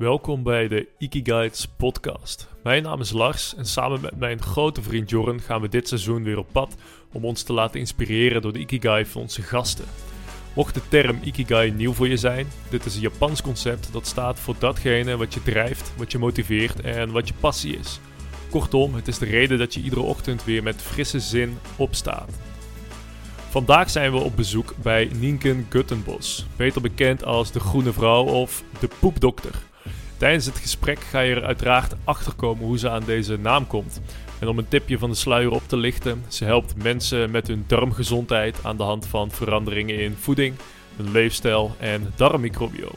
Welkom bij de Ikigaits podcast. Mijn naam is Lars en samen met mijn grote vriend Jorren gaan we dit seizoen weer op pad om ons te laten inspireren door de Ikigai van onze gasten. Mocht de term Ikigai nieuw voor je zijn, dit is een Japans concept dat staat voor datgene wat je drijft, wat je motiveert en wat je passie is. Kortom, het is de reden dat je iedere ochtend weer met frisse zin opstaat. Vandaag zijn we op bezoek bij Nienken Guttenbos, beter bekend als de Groene Vrouw of de Poepdokter. Tijdens het gesprek ga je er uiteraard achter komen hoe ze aan deze naam komt. En om een tipje van de sluier op te lichten, ze helpt mensen met hun darmgezondheid aan de hand van veranderingen in voeding, hun leefstijl en darmmicrobioom.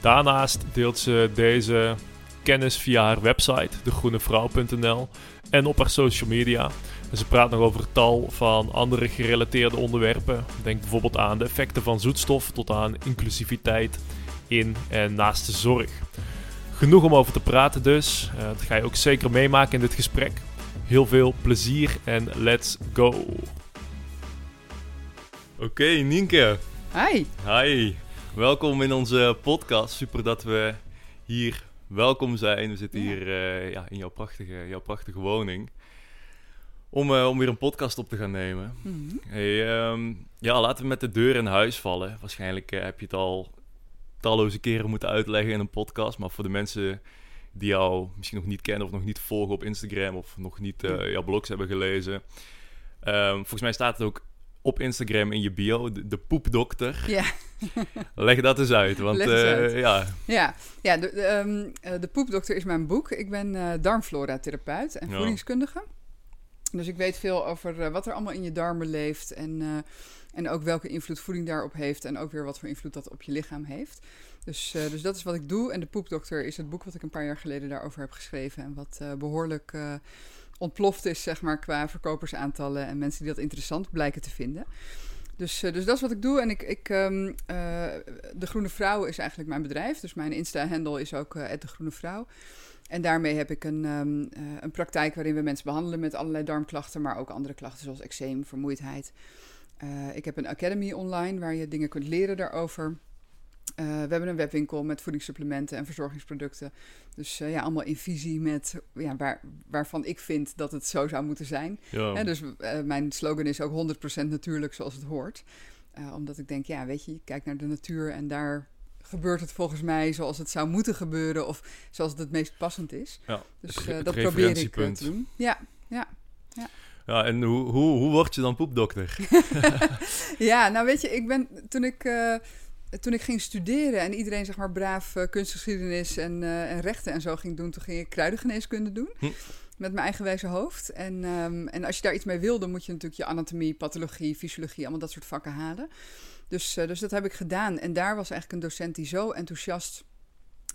Daarnaast deelt ze deze kennis via haar website, degroenevrouw.nl, en op haar social media. Ze praat nog over tal van andere gerelateerde onderwerpen. Denk bijvoorbeeld aan de effecten van zoetstof tot aan inclusiviteit in en naast de zorg. Genoeg om over te praten dus. Uh, dat ga je ook zeker meemaken in dit gesprek. Heel veel plezier en let's go. Oké, okay, Nienke. Hi. Hi. Welkom in onze podcast. Super dat we hier welkom zijn. We zitten hier uh, ja, in jouw prachtige, jouw prachtige woning. Om, uh, om weer een podcast op te gaan nemen. Mm -hmm. hey, um, ja, laten we met de deur in huis vallen. Waarschijnlijk uh, heb je het al talloze keren moeten uitleggen in een podcast. Maar voor de mensen die jou misschien nog niet kennen of nog niet volgen op Instagram of nog niet uh, jouw blogs hebben gelezen. Um, volgens mij staat het ook op Instagram in je bio, de, de poepdokter. Ja. Leg dat eens uit, want eens uh, uit. ja. Ja, ja de, de, um, de poepdokter is mijn boek. Ik ben uh, darmflora-therapeut en Ja. voedingskundige. Dus ik weet veel over wat er allemaal in je darmen leeft en, en ook welke invloed voeding daarop heeft en ook weer wat voor invloed dat op je lichaam heeft. Dus, uh, dus dat is wat ik doe. En de poepdokter is het boek wat ik een paar jaar geleden daarover heb geschreven en wat uh, behoorlijk uh, ontploft is, zeg maar, qua verkopersaantallen en mensen die dat interessant blijken te vinden. Dus, dus dat is wat ik doe. En ik, ik uh, De Groene Vrouw is eigenlijk mijn bedrijf. Dus mijn Insta-handle is ook De Groene Vrouw. En daarmee heb ik een, um, een praktijk waarin we mensen behandelen met allerlei darmklachten, maar ook andere klachten zoals eczeem, vermoeidheid. Uh, ik heb een academy online waar je dingen kunt leren daarover. Uh, we hebben een webwinkel met voedingssupplementen en verzorgingsproducten. Dus uh, ja, allemaal in visie met ja, waar, waarvan ik vind dat het zo zou moeten zijn. Ja. Hè, dus mijn slogan is ook 100% natuurlijk zoals het hoort. omdat ik denk, ja, weet je, je kijkt naar de natuur en daar gebeurt het volgens mij zoals het zou moeten gebeuren of zoals het het meest passend is. Ja, dus dat probeer ik te doen. Ja, ja. ja. Ja, en hoe, hoe, hoe word je dan poepdokter? ja, nou weet je, ik ben toen ik uh, toen ik ging studeren en iedereen zeg maar braaf uh, kunstgeschiedenis en, uh, en rechten en zo ging doen, toen ging ik kruidengeneeskunde doen. Hm. Met mijn eigenwijze hoofd. En, um, en als je daar iets mee wilde, moet je natuurlijk je anatomie, pathologie, fysiologie, allemaal dat soort vakken halen. Dus, dus dat heb ik gedaan. En daar was eigenlijk een docent die zo enthousiast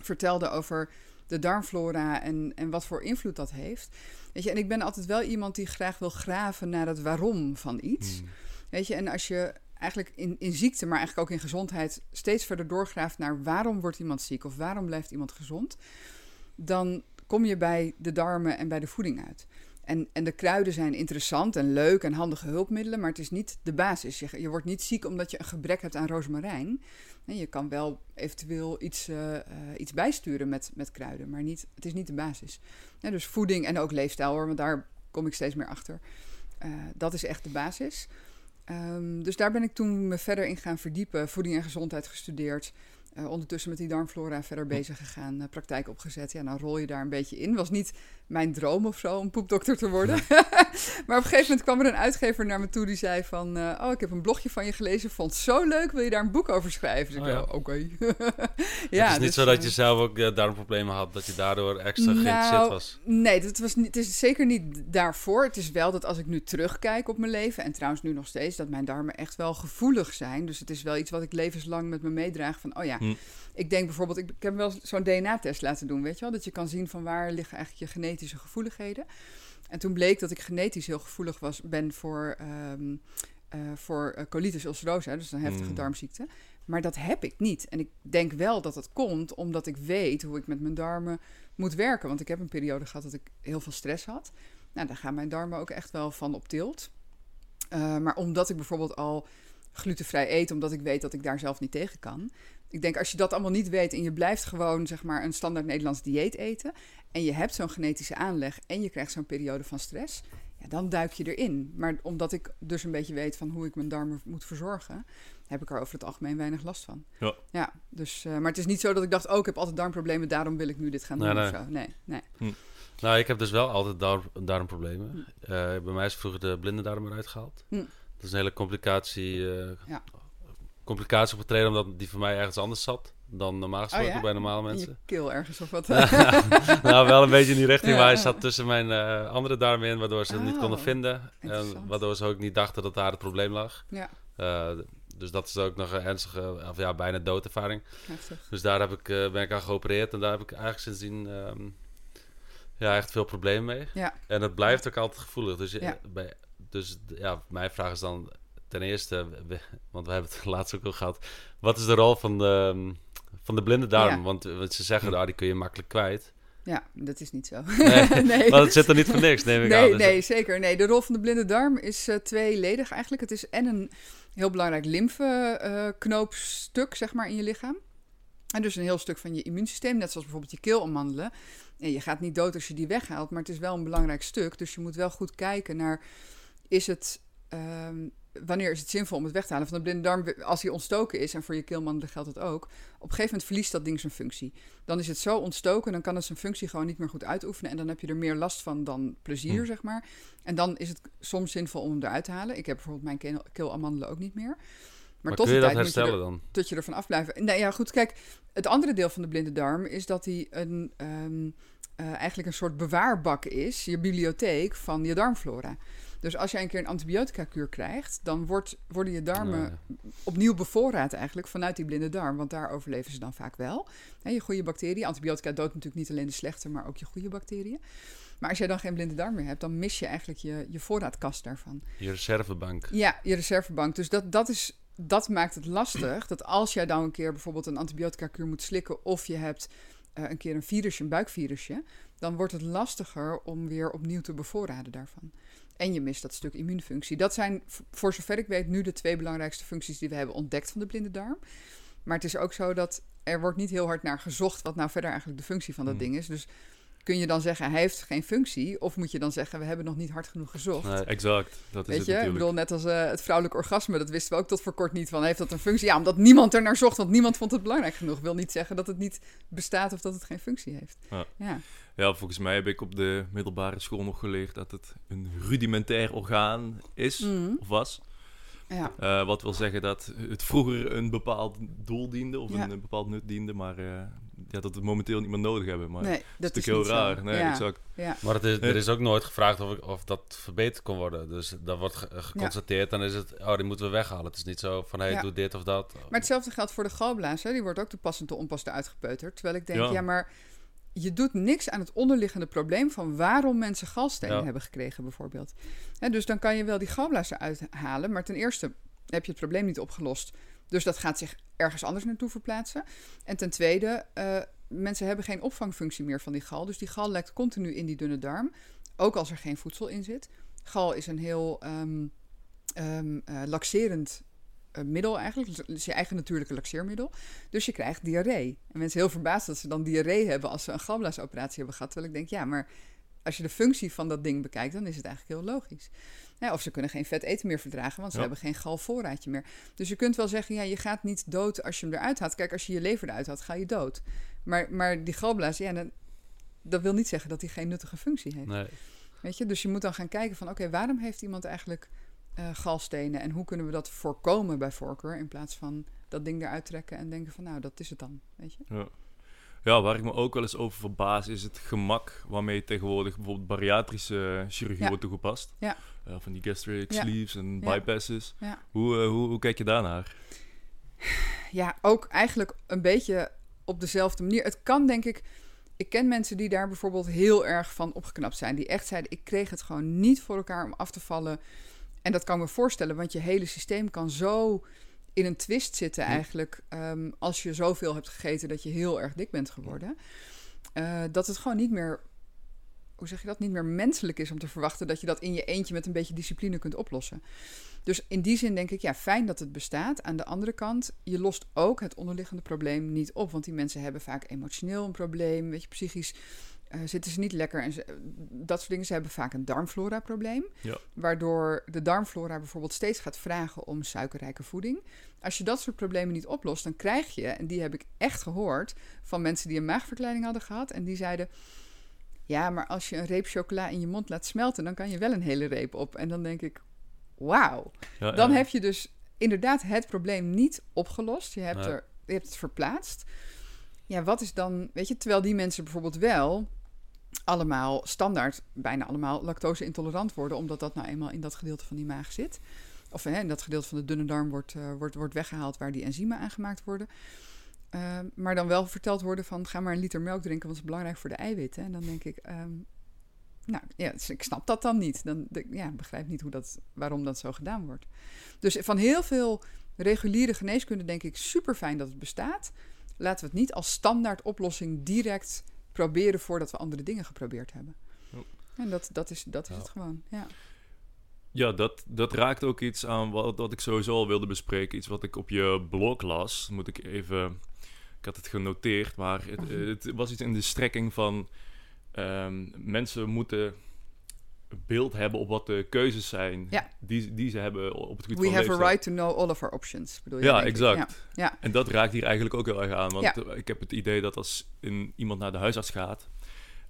vertelde over de darmflora en, en wat voor invloed dat heeft. Weet je, en ik ben altijd wel iemand die graag wil graven naar het waarom van iets. Hmm. Weet je, en als je eigenlijk in, in ziekte, maar eigenlijk ook in gezondheid, steeds verder doorgraaft naar waarom wordt iemand ziek of waarom blijft iemand gezond, dan kom je bij de darmen en bij de voeding uit. En, en de kruiden zijn interessant en leuk en handige hulpmiddelen, maar het is niet de basis. Je, wordt niet ziek omdat je een gebrek hebt aan rozemarijn. Je kan wel eventueel iets, uh, uh, iets bijsturen met, met kruiden, maar niet, het is niet de basis. Dus voeding en ook leefstijl hoor, want daar kom ik steeds meer achter. Uh, dat is echt de basis. Um, dus daar ben ik toen me verder in gaan verdiepen. Voeding en gezondheid gestudeerd. Ondertussen met die darmflora verder bezig gegaan. Praktijk opgezet. Ja, dan rol je daar een beetje in. Was niet mijn droom of zo om poepdokter te worden. maar op een gegeven moment kwam er een uitgever naar me toe die zei van... Uh, oh, ik heb een blogje van je gelezen. Vond het zo leuk. Wil je daar een boek over schrijven? Dus oh, ja. oké. Okay. ja, het is niet dus, zo dat je zelf ook darmproblemen had. Dat je daardoor extra nou, geïnteresseerd was. Nee, dat was niet, het is zeker niet daarvoor. Het is wel dat als ik nu terugkijk op mijn leven... en trouwens nu nog steeds... dat mijn darmen echt wel gevoelig zijn. Dus het is wel iets wat ik levenslang met me meedraag. Van, oh ja... Hm. Ik denk bijvoorbeeld, ik, ik heb wel zo'n DNA-test laten doen, weet je wel? Dat je kan zien van waar liggen eigenlijk je genetische gevoeligheden. En toen bleek dat ik genetisch heel gevoelig was, ben voor, um, uh, voor uh, colitis ulcerosa, dus een heftige mm. darmziekte. Maar dat heb ik niet. En ik denk wel dat het komt omdat ik weet hoe ik met mijn darmen moet werken. Want ik heb een periode gehad dat ik heel veel stress had. Nou, daar gaan mijn darmen ook echt wel van op tilt. Uh, maar omdat ik bijvoorbeeld al glutenvrij eet, omdat ik weet dat ik daar zelf niet tegen kan. Ik denk als je dat allemaal niet weet en je blijft gewoon zeg maar een standaard Nederlands dieet eten en je hebt zo'n genetische aanleg en je krijgt zo'n periode van stress, ja, dan duik je erin. Maar omdat ik dus een beetje weet van hoe ik mijn darmen moet verzorgen, heb ik er over het algemeen weinig last van. Ja. ja dus, uh, maar het is niet zo dat ik dacht, oh, ik heb altijd darmproblemen, daarom wil ik nu dit gaan doen nee, of zo. Nee, nee. Hm. Nou, ik heb dus wel altijd dar darmproblemen. Hm. Uh, bij mij is vroeger de blinde darm eruit gehaald. Hm. Dat is een hele complicatie, uh, ja. Complicatie opgetreden, omdat die voor mij ergens anders zat dan normaal oh gesproken bij normale mensen. Je keel ergens of wat? nou, wel een beetje in die richting, ja. maar hij zat tussen mijn uh, andere darmen in, waardoor ze het niet konden oh, vinden. En waardoor ze ook niet dachten dat daar het probleem lag. Ja. Uh, dus dat is ook nog een ernstige, of ja, bijna doodervaring. Heftig. Dus daar heb ik, uh, ben ik aan geopereerd en daar heb ik eigenlijk sindsdien um, ja, echt veel problemen mee. Ja. En het blijft ook altijd gevoelig. Dus, bij, dus ja, mijn vraag is dan ten eerste, want we hebben het laatst ook al gehad, wat is de rol van de, ehm, van de blinde darm? Want, want, ze zeggen, nou, die kun je makkelijk kwijt. Ja, dat is niet zo. Nee, nee. maar het zit er niet voor niks, neem ik nee, aan. Dus nee, zeker. Nee, de rol van de blinde darm is uh, tweeledig eigenlijk. Het is en een heel belangrijk lymfeknoopstuk, uh, zeg maar, in je lichaam. En dus een heel stuk van je immuunsysteem, net zoals bijvoorbeeld je keelommandelen. En je gaat niet dood als je die weghaalt, maar het is wel een belangrijk stuk. Dus je moet wel goed kijken naar, is het... Um, wanneer is het zinvol om het weg te halen van de blinde darm? Als hij ontstoken is, en voor je keelman geldt het ook, op een gegeven moment verliest dat ding zijn functie. Dan is het zo ontstoken, dan kan het zijn functie gewoon niet meer goed uitoefenen. En dan heb je er meer last van dan plezier, hm. zeg maar. En dan is het soms zinvol om hem eruit te halen. Ik heb bijvoorbeeld mijn keelamandelen ook niet meer. Maar, tot de tijd moet je er, dan? tot je ervan afblijven. Nee, ja, goed. Kijk, het andere deel van de blinde darm is dat hij een, um, uh, eigenlijk een soort bewaarbak is, je bibliotheek van je darmflora. Dus als jij een keer een antibiotica-kuur krijgt, dan wordt, worden je darmen opnieuw bevoorraad eigenlijk vanuit die blinde darm. Want daar overleven ze dan vaak wel. je goede bacteriën. Antibiotica doodt natuurlijk niet alleen de slechte, maar ook je goede bacteriën. Maar als jij dan geen blinde darm meer hebt, dan mis je eigenlijk je, je voorraadkast daarvan. Je reservebank. Ja, je reservebank. Dus dat, dat, is, dat maakt het lastig. Dat als jij dan een keer bijvoorbeeld een antibiotica-kuur moet slikken, of je hebt uh, een keer een virusje, een buikvirusje, dan wordt het lastiger om weer opnieuw te bevoorraden daarvan. En je mist dat stuk immuunfunctie. Dat zijn, voor zover ik weet, nu de twee belangrijkste functies die we hebben ontdekt van de blinde darm. Maar het is ook zo dat er wordt niet heel hard naar gezocht wat nou verder eigenlijk de functie van dat hmm. ding is. Dus kun je dan zeggen hij heeft geen functie? Of moet je dan zeggen we hebben nog niet hard genoeg gezocht? Nee, exact. Dat is Weet je, ik bedoel net als uh, het vrouwelijk orgasme, dat wisten we ook tot voor kort niet van. Heeft dat een functie? Ja, omdat niemand er naar zocht, want niemand vond het belangrijk genoeg. Wil niet zeggen dat het niet bestaat of dat het geen functie heeft. Ja. ja. Ja, volgens mij heb ik op de middelbare school nog geleerd dat het een rudimentair orgaan is mhm. of was. Ja. Uh, wat wil zeggen dat het vroeger een bepaald doel diende of een, een, bepaald nut diende, maar uh, ja, dat we het momenteel niet meer nodig hebben. Maar nee, dat is natuurlijk heel raar. Nee, ja. exact. Ja. Maar het is, er is ook nooit gevraagd of, of dat verbeterd kon worden. Dus dat wordt ge geconstateerd, dan is het, oh, die moeten we weghalen. Het is niet zo van, hé, hey, doe dit of dat. Maar hetzelfde geldt voor de galblaas. Hè? Die wordt ook toepassend te onpas uitgepeuterd. Terwijl ik denk, ja, maar je doet niks aan het onderliggende probleem van waarom mensen galstenen hebben gekregen, bijvoorbeeld. dus dan kan je wel die galblazen uithalen, maar ten eerste heb je het probleem niet opgelost. Dus dat gaat zich ergens anders naartoe verplaatsen. En ten tweede, uh, mensen hebben geen opvangfunctie meer van die gal. Dus die gal lekt continu in die dunne darm, ook als er geen voedsel in zit. Gal is een heel um, um, uh, laxerend middel eigenlijk. Het is je eigen natuurlijke laxeermiddel. Dus je krijgt diarree. En mensen heel verbaasd dat ze dan diarree hebben als ze een galblaasoperatie hebben gehad. Terwijl ik denk, ja, maar als je de functie van dat ding bekijkt, dan is het eigenlijk heel logisch. Ja, of ze kunnen geen vet eten meer verdragen, want ze hebben geen galvoorraadje meer. Dus je kunt wel zeggen, ja, je gaat niet dood als je hem eruit haalt. Kijk, als je je lever eruit haalt, ga je dood. Maar, maar die galblaas, ja, dan, dat wil niet zeggen dat hij geen nuttige functie heeft. Nee. Weet je, dus je moet dan gaan kijken van, oké, waarom heeft iemand eigenlijk uh, galstenen en hoe kunnen we dat voorkomen bij voorkeur in plaats van dat ding eruit trekken en denken van, nou, dat is het dan, weet je? Ja. Ja, waar ik me ook wel eens over verbaas, is het gemak waarmee tegenwoordig bijvoorbeeld bariatrische chirurgie wordt toegepast. Ja. Uh, van die gastric sleeves en bypasses. Hoe, uh, hoe, hoe kijk je daarnaar? Ja, ook eigenlijk een beetje op dezelfde manier. Het kan denk ik. Ik ken mensen die daar bijvoorbeeld heel erg van opgeknapt zijn. Die echt zeiden: Ik kreeg het gewoon niet voor elkaar om af te vallen. En dat kan me voorstellen, want je hele systeem kan zo in een twist zitten eigenlijk. Um, als je zoveel hebt gegeten dat je heel erg dik bent geworden. Uh, dat het gewoon niet meer hoe zeg je dat, niet meer menselijk is om te verwachten dat je dat in je eentje met een beetje discipline kunt oplossen. Dus in die zin denk ik, ja, fijn dat het bestaat. Aan de andere kant, je lost ook het onderliggende probleem niet op. Want die mensen hebben vaak emotioneel een probleem, weet je, psychisch uh, zitten ze niet lekker. En ze, dat soort dingen. Ze hebben vaak een darmflora-probleem. Ja. Waardoor de darmflora bijvoorbeeld steeds gaat vragen om suikerrijke voeding. Als je dat soort problemen niet oplost, dan krijg je, en die heb ik echt gehoord van mensen die een maagverkleining hadden gehad. En die zeiden: Ja, maar als je een reep chocola in je mond laat smelten, dan kan je wel een hele reep op. En dan denk ik: Wauw. dan heb je dus inderdaad het probleem niet opgelost. Je hebt, er, je hebt het verplaatst. Ja, wat is dan, weet je, terwijl die mensen bijvoorbeeld wel allemaal standaard, bijna allemaal lactose intolerant worden, omdat dat nou eenmaal in dat gedeelte van die maag zit. Of hè, in dat gedeelte van de dunne darm wordt, uh, wordt, wordt weggehaald waar die enzymen aangemaakt worden. Uh, maar dan wel verteld worden van ga maar een liter melk drinken, want het is belangrijk voor de eiwitten. En dan denk ik, um, nou ja, dus ik snap dat dan niet. Dan de, ja, begrijp niet hoe dat, waarom dat zo gedaan wordt. Dus van heel veel reguliere geneeskunde denk ik super fijn dat het bestaat. Laten we het niet als standaard oplossing direct proberen voordat we andere dingen geprobeerd hebben. Oh. En dat, dat is, dat is het gewoon. Ja, ja dat, dat raakt ook iets aan wat, wat ik sowieso al wilde bespreken. Iets wat ik op je blog las. Moet ik even. Ik had het genoteerd, maar het, mhm. het was iets in de strekking van. Um, mensen moeten beeld hebben op wat de keuzes zijn ja. die, die ze hebben op het gebied We van have a right to know all of our options, bedoel je? Ja, exact. Ja. En dat raakt hier eigenlijk ook heel erg aan. Want ik heb het idee dat als een, iemand naar de huisarts gaat...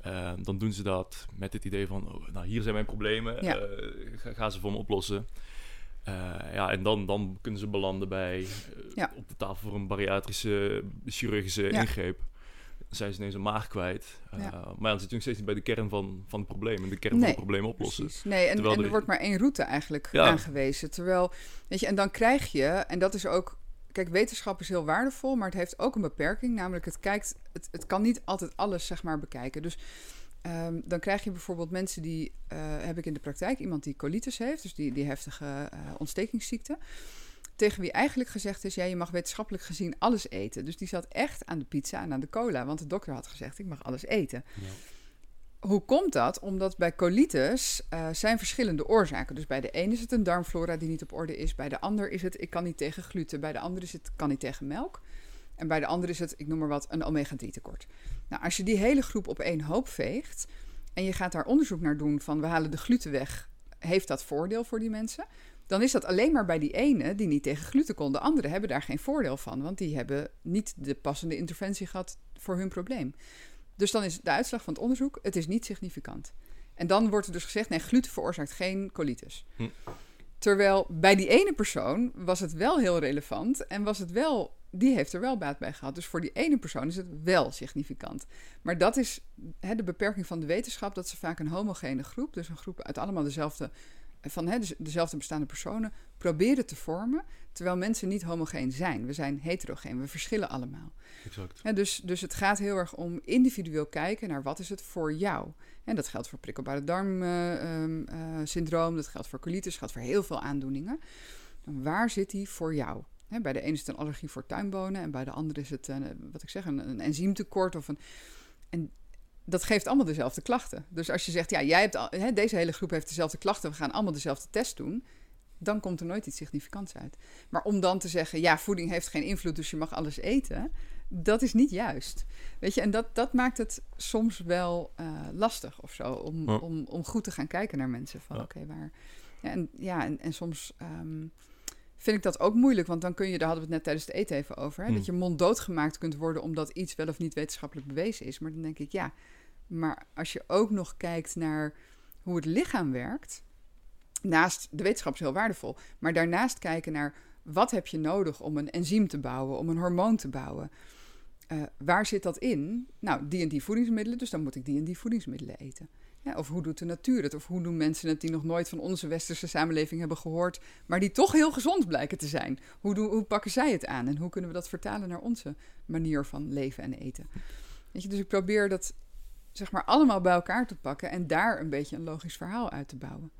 Uh, dan doen ze dat met het idee van... Oh, nou, hier zijn mijn problemen, uh, ga, ga, ze voor me oplossen. Uh, ja, en dan, dan kunnen ze belanden bij... op de tafel voor een bariatrische chirurgische ingreep zijn ze ineens een maag kwijt. Uh, Maar dan zit je nog steeds niet bij de kern van, van het probleem. En de kern van het probleem oplossen. Precies. Nee, en, en er, wordt maar één route eigenlijk aangewezen. Terwijl, weet je, en dan krijg je, en dat is ook... Kijk, wetenschap is heel waardevol, maar het heeft ook een beperking. Namelijk, het, kijkt, het, het kan niet altijd alles, zeg maar, bekijken. Dus um, dan krijg je bijvoorbeeld mensen die... Uh, heb ik in de praktijk iemand die colitis heeft, dus die, die heftige uh, ontstekingsziekte tegen wie eigenlijk gezegd is: ja, je mag wetenschappelijk gezien alles eten. Dus die zat echt aan de pizza en aan de cola, want de dokter had gezegd: ik mag alles eten. Ja. Hoe komt dat? Omdat bij colitis uh, zijn verschillende oorzaken. Dus bij de ene is het een darmflora die niet op orde is. Bij de ander is het ik kan niet tegen gluten. Bij de ander is het kan niet tegen melk. En bij de ander is het, ik noem maar wat, een omega-3 tekort. Nou, als je die hele groep op één hoop veegt en je gaat daar onderzoek naar doen van we halen de gluten weg, heeft dat voordeel voor die mensen? Dan is dat alleen maar bij die ene die niet tegen gluten kon. De anderen hebben daar geen voordeel van, want die hebben niet de passende interventie gehad voor hun probleem. Dus dan is de uitslag van het onderzoek, het is niet significant. En dan wordt er dus gezegd, nee, gluten veroorzaakt geen colitis. Hm. Terwijl bij die ene persoon was het wel heel relevant en was het wel, die heeft er wel baat bij gehad. Dus voor die ene persoon is het wel significant. Maar dat is hè, de beperking van de wetenschap, dat ze vaak een homogene groep, dus een groep uit allemaal dezelfde van hè, dezelfde bestaande personen proberen te vormen, terwijl mensen niet homogeen zijn. We zijn heterogeen, we verschillen allemaal. Exact. Dus, dus het gaat heel erg om individueel kijken naar wat is het voor jou. En dat geldt voor prikkelbare darmsyndroom, uh, uh, dat geldt voor colitis, dat geldt voor heel veel aandoeningen. Waar zit die voor jou? bij de ene is het een allergie voor tuinbonen en bij de andere is het, een, wat ik zeg, een, een enzymtekort of een... En dat geeft allemaal dezelfde klachten. Dus als je zegt, ja, jij hebt al, hè, deze hele groep heeft dezelfde klachten, we gaan allemaal dezelfde test doen, dan komt er nooit iets significants uit. Maar om dan te zeggen, ja, voeding heeft geen invloed, dus je mag alles eten, dat is niet juist. Weet je, en dat, dat maakt het soms wel uh, lastig of zo, om, om, om goed te gaan kijken naar mensen. Van oké, waar. Ja, en, ja, en, en soms. Um, vind ik dat ook moeilijk. Want dan kun je, daar hadden we het net tijdens het eten even over, hè, dat hmm. je monddood gemaakt kunt worden omdat iets wel of niet wetenschappelijk bewezen is. Maar dan denk ik, ja, maar als je ook nog kijkt naar hoe het lichaam werkt, naast de wetenschap is heel waardevol, maar daarnaast kijken naar wat heb je nodig om een enzym te bouwen, om een hormoon te bouwen. Uh, waar zit dat in? Nou, die en die voedingsmiddelen, dus dan moet ik die en die voedingsmiddelen eten. Ja, of hoe doet de natuur het? Of hoe doen mensen het die nog nooit van onze westerse samenleving hebben gehoord, maar die toch heel gezond blijken te zijn? Hoe, doen, hoe pakken zij het aan en hoe kunnen we dat vertalen naar onze manier van leven en eten? Weet je, dus ik probeer dat zeg maar allemaal bij elkaar te pakken en daar een beetje een logisch verhaal uit te bouwen.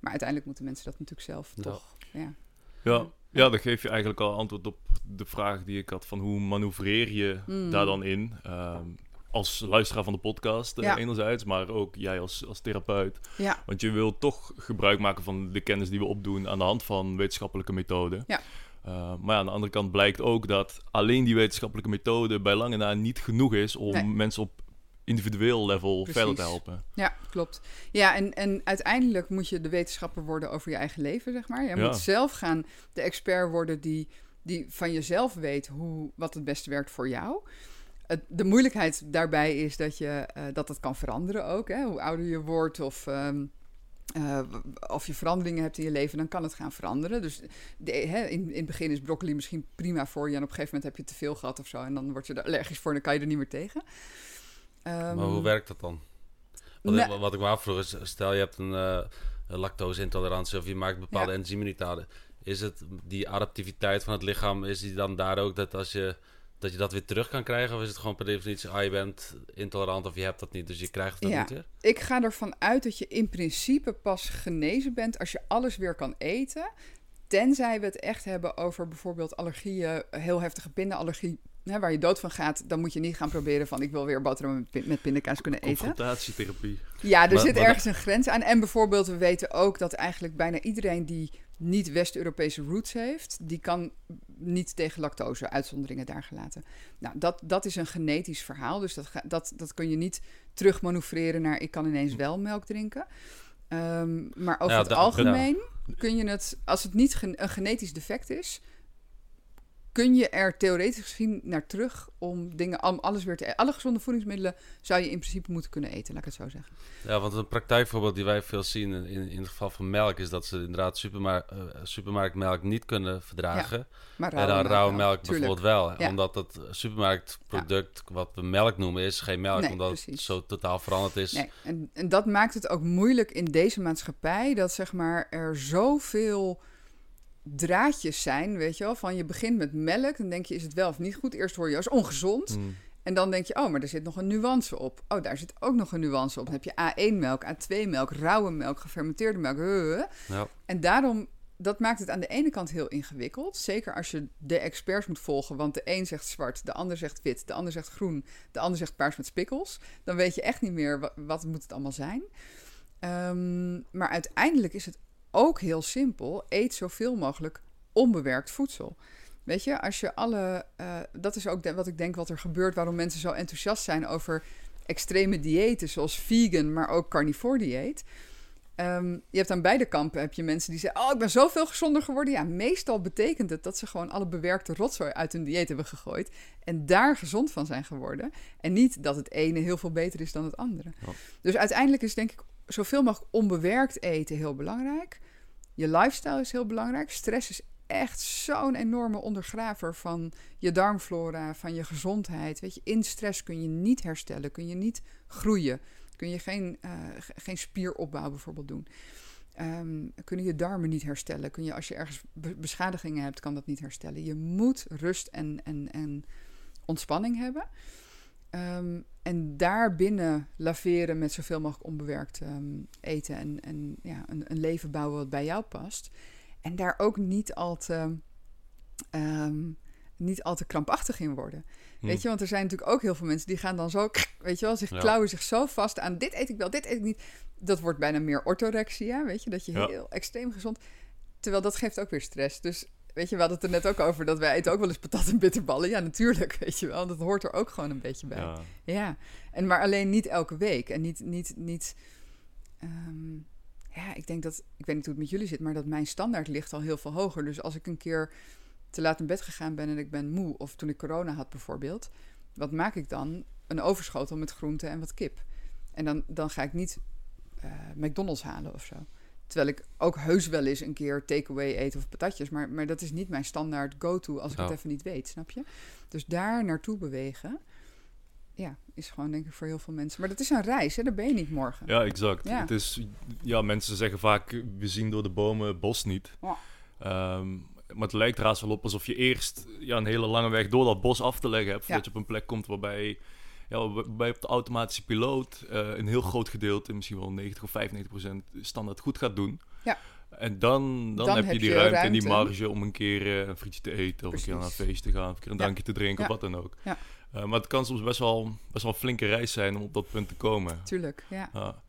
Maar uiteindelijk moeten mensen dat natuurlijk zelf toch. Ja. ja. Ja, dan geef je eigenlijk al antwoord op de vraag die ik had van hoe manoeuvreer je hmm. daar dan in. Um, als luisteraar van de podcast uh, enerzijds, maar ook jij als, als therapeut. Ja. Want je wilt toch gebruik maken van de kennis die we opdoen aan de hand van wetenschappelijke methoden. Ja. Uh, maar aan de andere kant blijkt ook dat alleen die wetenschappelijke methode bij lange na niet genoeg is om mensen op individueel level verder te helpen. Ja, klopt. Ja, en, en uiteindelijk moet je de wetenschapper worden over je eigen leven, zeg maar. Je moet zelf gaan de expert worden die, die van jezelf weet hoe, wat het beste werkt voor jou. De moeilijkheid daarbij is dat, je, uh, dat het kan veranderen ook. Hè? Hoe ouder je wordt of... Um, uh, of je veranderingen hebt in je leven, dan kan het gaan veranderen. Dus de, hè, in, in het begin is broccoli misschien prima voor je. En op een gegeven moment heb je te veel gehad of zo. En dan word je er allergisch voor en dan kan je er niet meer tegen. Um, maar hoe werkt dat dan? Wat, ik, wat ik me afvroeg is, stel je hebt een, uh, lactose-intolerantie of je maakt bepaalde ja. enzymen niet aan. Is het die adaptiviteit van het lichaam, is die dan daar ook dat als je dat je dat weer terug kan krijgen? Of is het gewoon per definitie, ah, je bent intolerant of je hebt dat niet, dus je krijgt het ja, niet weer? Ik ga ervan uit dat je in principe pas genezen bent als je alles weer kan eten. Tenzij we het echt hebben over bijvoorbeeld allergieën, heel heftige pindaallergie, hè, waar je dood van gaat, dan moet je niet gaan proberen van ik wil weer boterham met, met pindakaas kunnen eten. Confrontatietherapie. Ja, er zit ergens een grens aan. En bijvoorbeeld, we weten ook dat eigenlijk bijna iedereen die niet West-Europese roots heeft, die kan niet tegen lactose, uitzonderingen daar gelaten. Nou, dat, dat is een genetisch verhaal, dus dat, dat, dat kun je niet terugmanoeuvreren naar ik kan ineens wel melk drinken. Um, maar over het algemeen kun je het, als het niet een genetisch defect is, kun je er theoretisch gezien naar terug om dingen, om alles weer te eten. Alle gezonde voedingsmiddelen zou je in principe moeten kunnen eten, laat ik het zo zeggen. Ja, want een praktijkvoorbeeld die wij veel zien in, in het geval van melk is dat ze inderdaad supermarkt, uh, supermarktmelk niet kunnen verdragen. maar en dan rauwe melk bijvoorbeeld wel. Omdat het supermarktproduct, wat we melk noemen, is geen melk, omdat het zo totaal veranderd is. Nee. En, en dat maakt het ook moeilijk in deze maatschappij, dat zeg maar er zoveel draadjes zijn, weet je wel. Van je begint met melk, dan denk je, is het wel of niet goed? Eerst hoor je als ongezond. Mm. En dan denk je, oh, maar er zit nog een nuance op. Oh, daar zit ook nog een nuance op. Dan heb je A1-melk, A2-melk, rauwe melk, gefermenteerde melk. Ja. En daarom, dat maakt het aan de ene kant heel ingewikkeld. Zeker als je de experts moet volgen. Want de een zegt zwart, de ander zegt wit, de ander zegt groen, de ander zegt paars met spikkels. Dan weet je echt niet meer wat, wat moet het allemaal zijn. Um, maar uiteindelijk is het ook heel simpel, eet zoveel mogelijk onbewerkt voedsel. Weet je, als je alle. Uh, dat is ook wat ik denk wat er gebeurt, waarom mensen zo enthousiast zijn over extreme diëten, zoals vegan, maar ook carnivore dieet. Um, je hebt aan beide kampen heb je mensen die zeggen: Oh, ik ben zoveel gezonder geworden. Ja, meestal betekent het dat ze gewoon alle bewerkte rotzooi uit hun dieet hebben gegooid. En daar gezond van zijn geworden. En niet dat het ene heel veel beter is dan het andere. Dus uiteindelijk is denk ik zoveel mogelijk onbewerkt eten heel belangrijk. Je lifestyle is heel belangrijk. Stress is echt zo'n enorme ondergraver van je darmflora, van je gezondheid. Weet je, in stress kun je niet herstellen, kun je niet groeien. Kun je geen, uh, geen spieropbouw bijvoorbeeld doen. Um, kunnen je darmen niet herstellen. Kun je, als je ergens beschadigingen hebt, kan dat niet herstellen. Je moet rust en, en, en ontspanning hebben. Um, en daarbinnen laveren met zoveel mogelijk onbewerkt ehm, eten en, en ja, een, een, leven bouwen wat bij jou past. En daar ook niet al te, ehm, niet al te krampachtig in worden. Hm. Weet je, want er zijn natuurlijk ook heel veel mensen die gaan dan zo, weet je wel, zich klauwen zich zo vast aan dit eet ik wel, dit eet ik niet. Dat wordt bijna meer orthorexia, weet je, dat je heel extreem gezond. Terwijl dat geeft ook weer stress. Dus Weet je, we hadden het er net ook over dat wij eten ook wel eens patat en bitterballen. Ja, natuurlijk, weet je wel. Dat hoort er ook gewoon een beetje bij. Ja. ja. En maar alleen niet elke week. En niet, niet, niet... Ehm, ja, ik denk dat... Ik weet niet hoe het met jullie zit, maar dat mijn standaard ligt al heel veel hoger. Dus als ik een keer te laat in bed gegaan ben en ik ben moe... of toen ik corona had bijvoorbeeld... wat maak ik dan? Een overschotel met groenten en wat kip. En dan, dan ga ik niet uh, McDonald's halen of zo. Terwijl ik ook heus wel eens een keer takeaway eet of patatjes. Maar, maar dat is niet mijn standaard go-to als ik het even niet weet, snap je? Dus daar naartoe bewegen, ja, is gewoon denk ik voor heel veel mensen. Maar dat is een reis, hè? Daar ben je niet morgen. Ja, exact. Ja. Het is, ja, mensen zeggen vaak, we zien door de bomen het bos niet. Ja. Ehm, maar het lijkt er wel op alsof je eerst ja, een hele lange weg door dat bos af te leggen hebt. Voordat je op een plek komt waarbij ja, bij op de automatische piloot uh, een heel groot gedeelte, misschien wel 90 of 95 procent, standaard goed gaat doen. Ja. En dan, dan, heb, je die ruimte, en die marge om een keer uh, een frietje te eten, of een keer naar een feest te gaan, of een keer een drankje te drinken, of wat dan ook. Ja. maar het kan soms best wel, best wel een flinke reis zijn om op dat punt te komen. Tuurlijk, ja.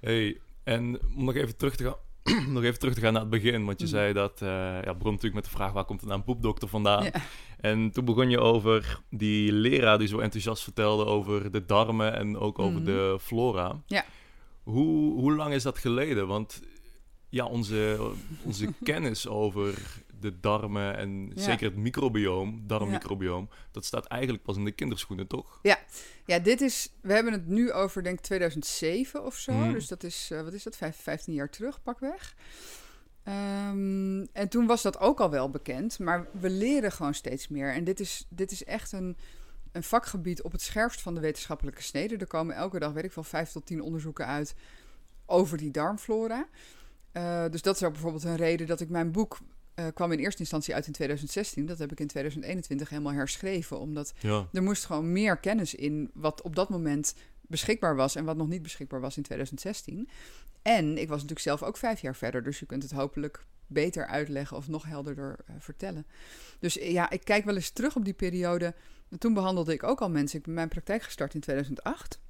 Hey, en om nog even terug te gaan nog even terug te gaan naar het begin. Want je mm. zei dat, uh, ja, begon natuurlijk met de vraag waar komt het nou een poepdokter vandaan? Ja. En toen begon je over die leraar die zo enthousiast vertelde over de darmen en ook over mm. de flora. Ja. Hoe, hoe lang is dat geleden? Want ja, onze, onze kennis over de darmen en zeker het microbioom, darmmicrobioom, dat staat eigenlijk pas in de kinderschoenen, toch? Ja. ja, dit is, we hebben het nu over denk ik 2007 of zo. Mhm. Dus dat is, uh, wat is dat, 15 jaar terug, pakweg. Um, en toen was dat ook al wel bekend, maar we leren gewoon steeds meer. En dit is, dit is echt een, een vakgebied op het scherpst van de wetenschappelijke snede. Er komen elke dag, weet ik wel, vijf tot tien onderzoeken uit over die darmflora. Uh, dus dat is ook bijvoorbeeld een reden dat ik mijn boek uh, kwam in eerste instantie uit in 2016. Dat heb ik in 2021 helemaal herschreven. Omdat er moest gewoon meer kennis in wat op dat moment beschikbaar was en wat nog niet beschikbaar was in 2016. En ik was natuurlijk zelf ook vijf jaar verder, dus je kunt het hopelijk beter uitleggen of nog helderder uh, vertellen. Dus ja, ik kijk wel eens terug op die periode. Toen behandelde ik ook al mensen. Ik ben mijn praktijk gestart in 2008.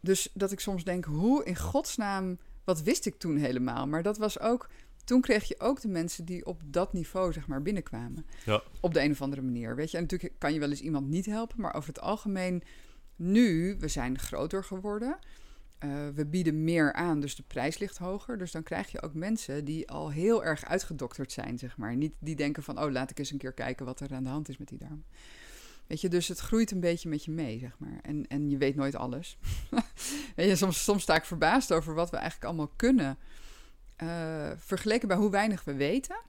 Dus dat ik soms denk, hoe in godsnaam, wat wist ik toen helemaal? Maar dat was ook toen kreeg je ook de mensen die op dat niveau zeg maar binnenkwamen. Ja. Op de een of andere manier. Weet je, en natuurlijk kan je wel eens iemand niet helpen, maar over het algemeen nu, we zijn groter geworden. Uh, we bieden meer aan, dus de prijs ligt hoger. Dus dan krijg je ook mensen die al heel erg uitgedokterd zijn, zeg maar. Niet die denken van, oh, laat ik eens een keer kijken wat er aan de hand is met die darm. Weet je, dus het groeit een beetje met je mee, zeg maar. En, en je weet nooit alles. weet je, soms, soms sta ik verbaasd over wat we eigenlijk allemaal kunnen. Uh, vergeleken bij hoe weinig we weten.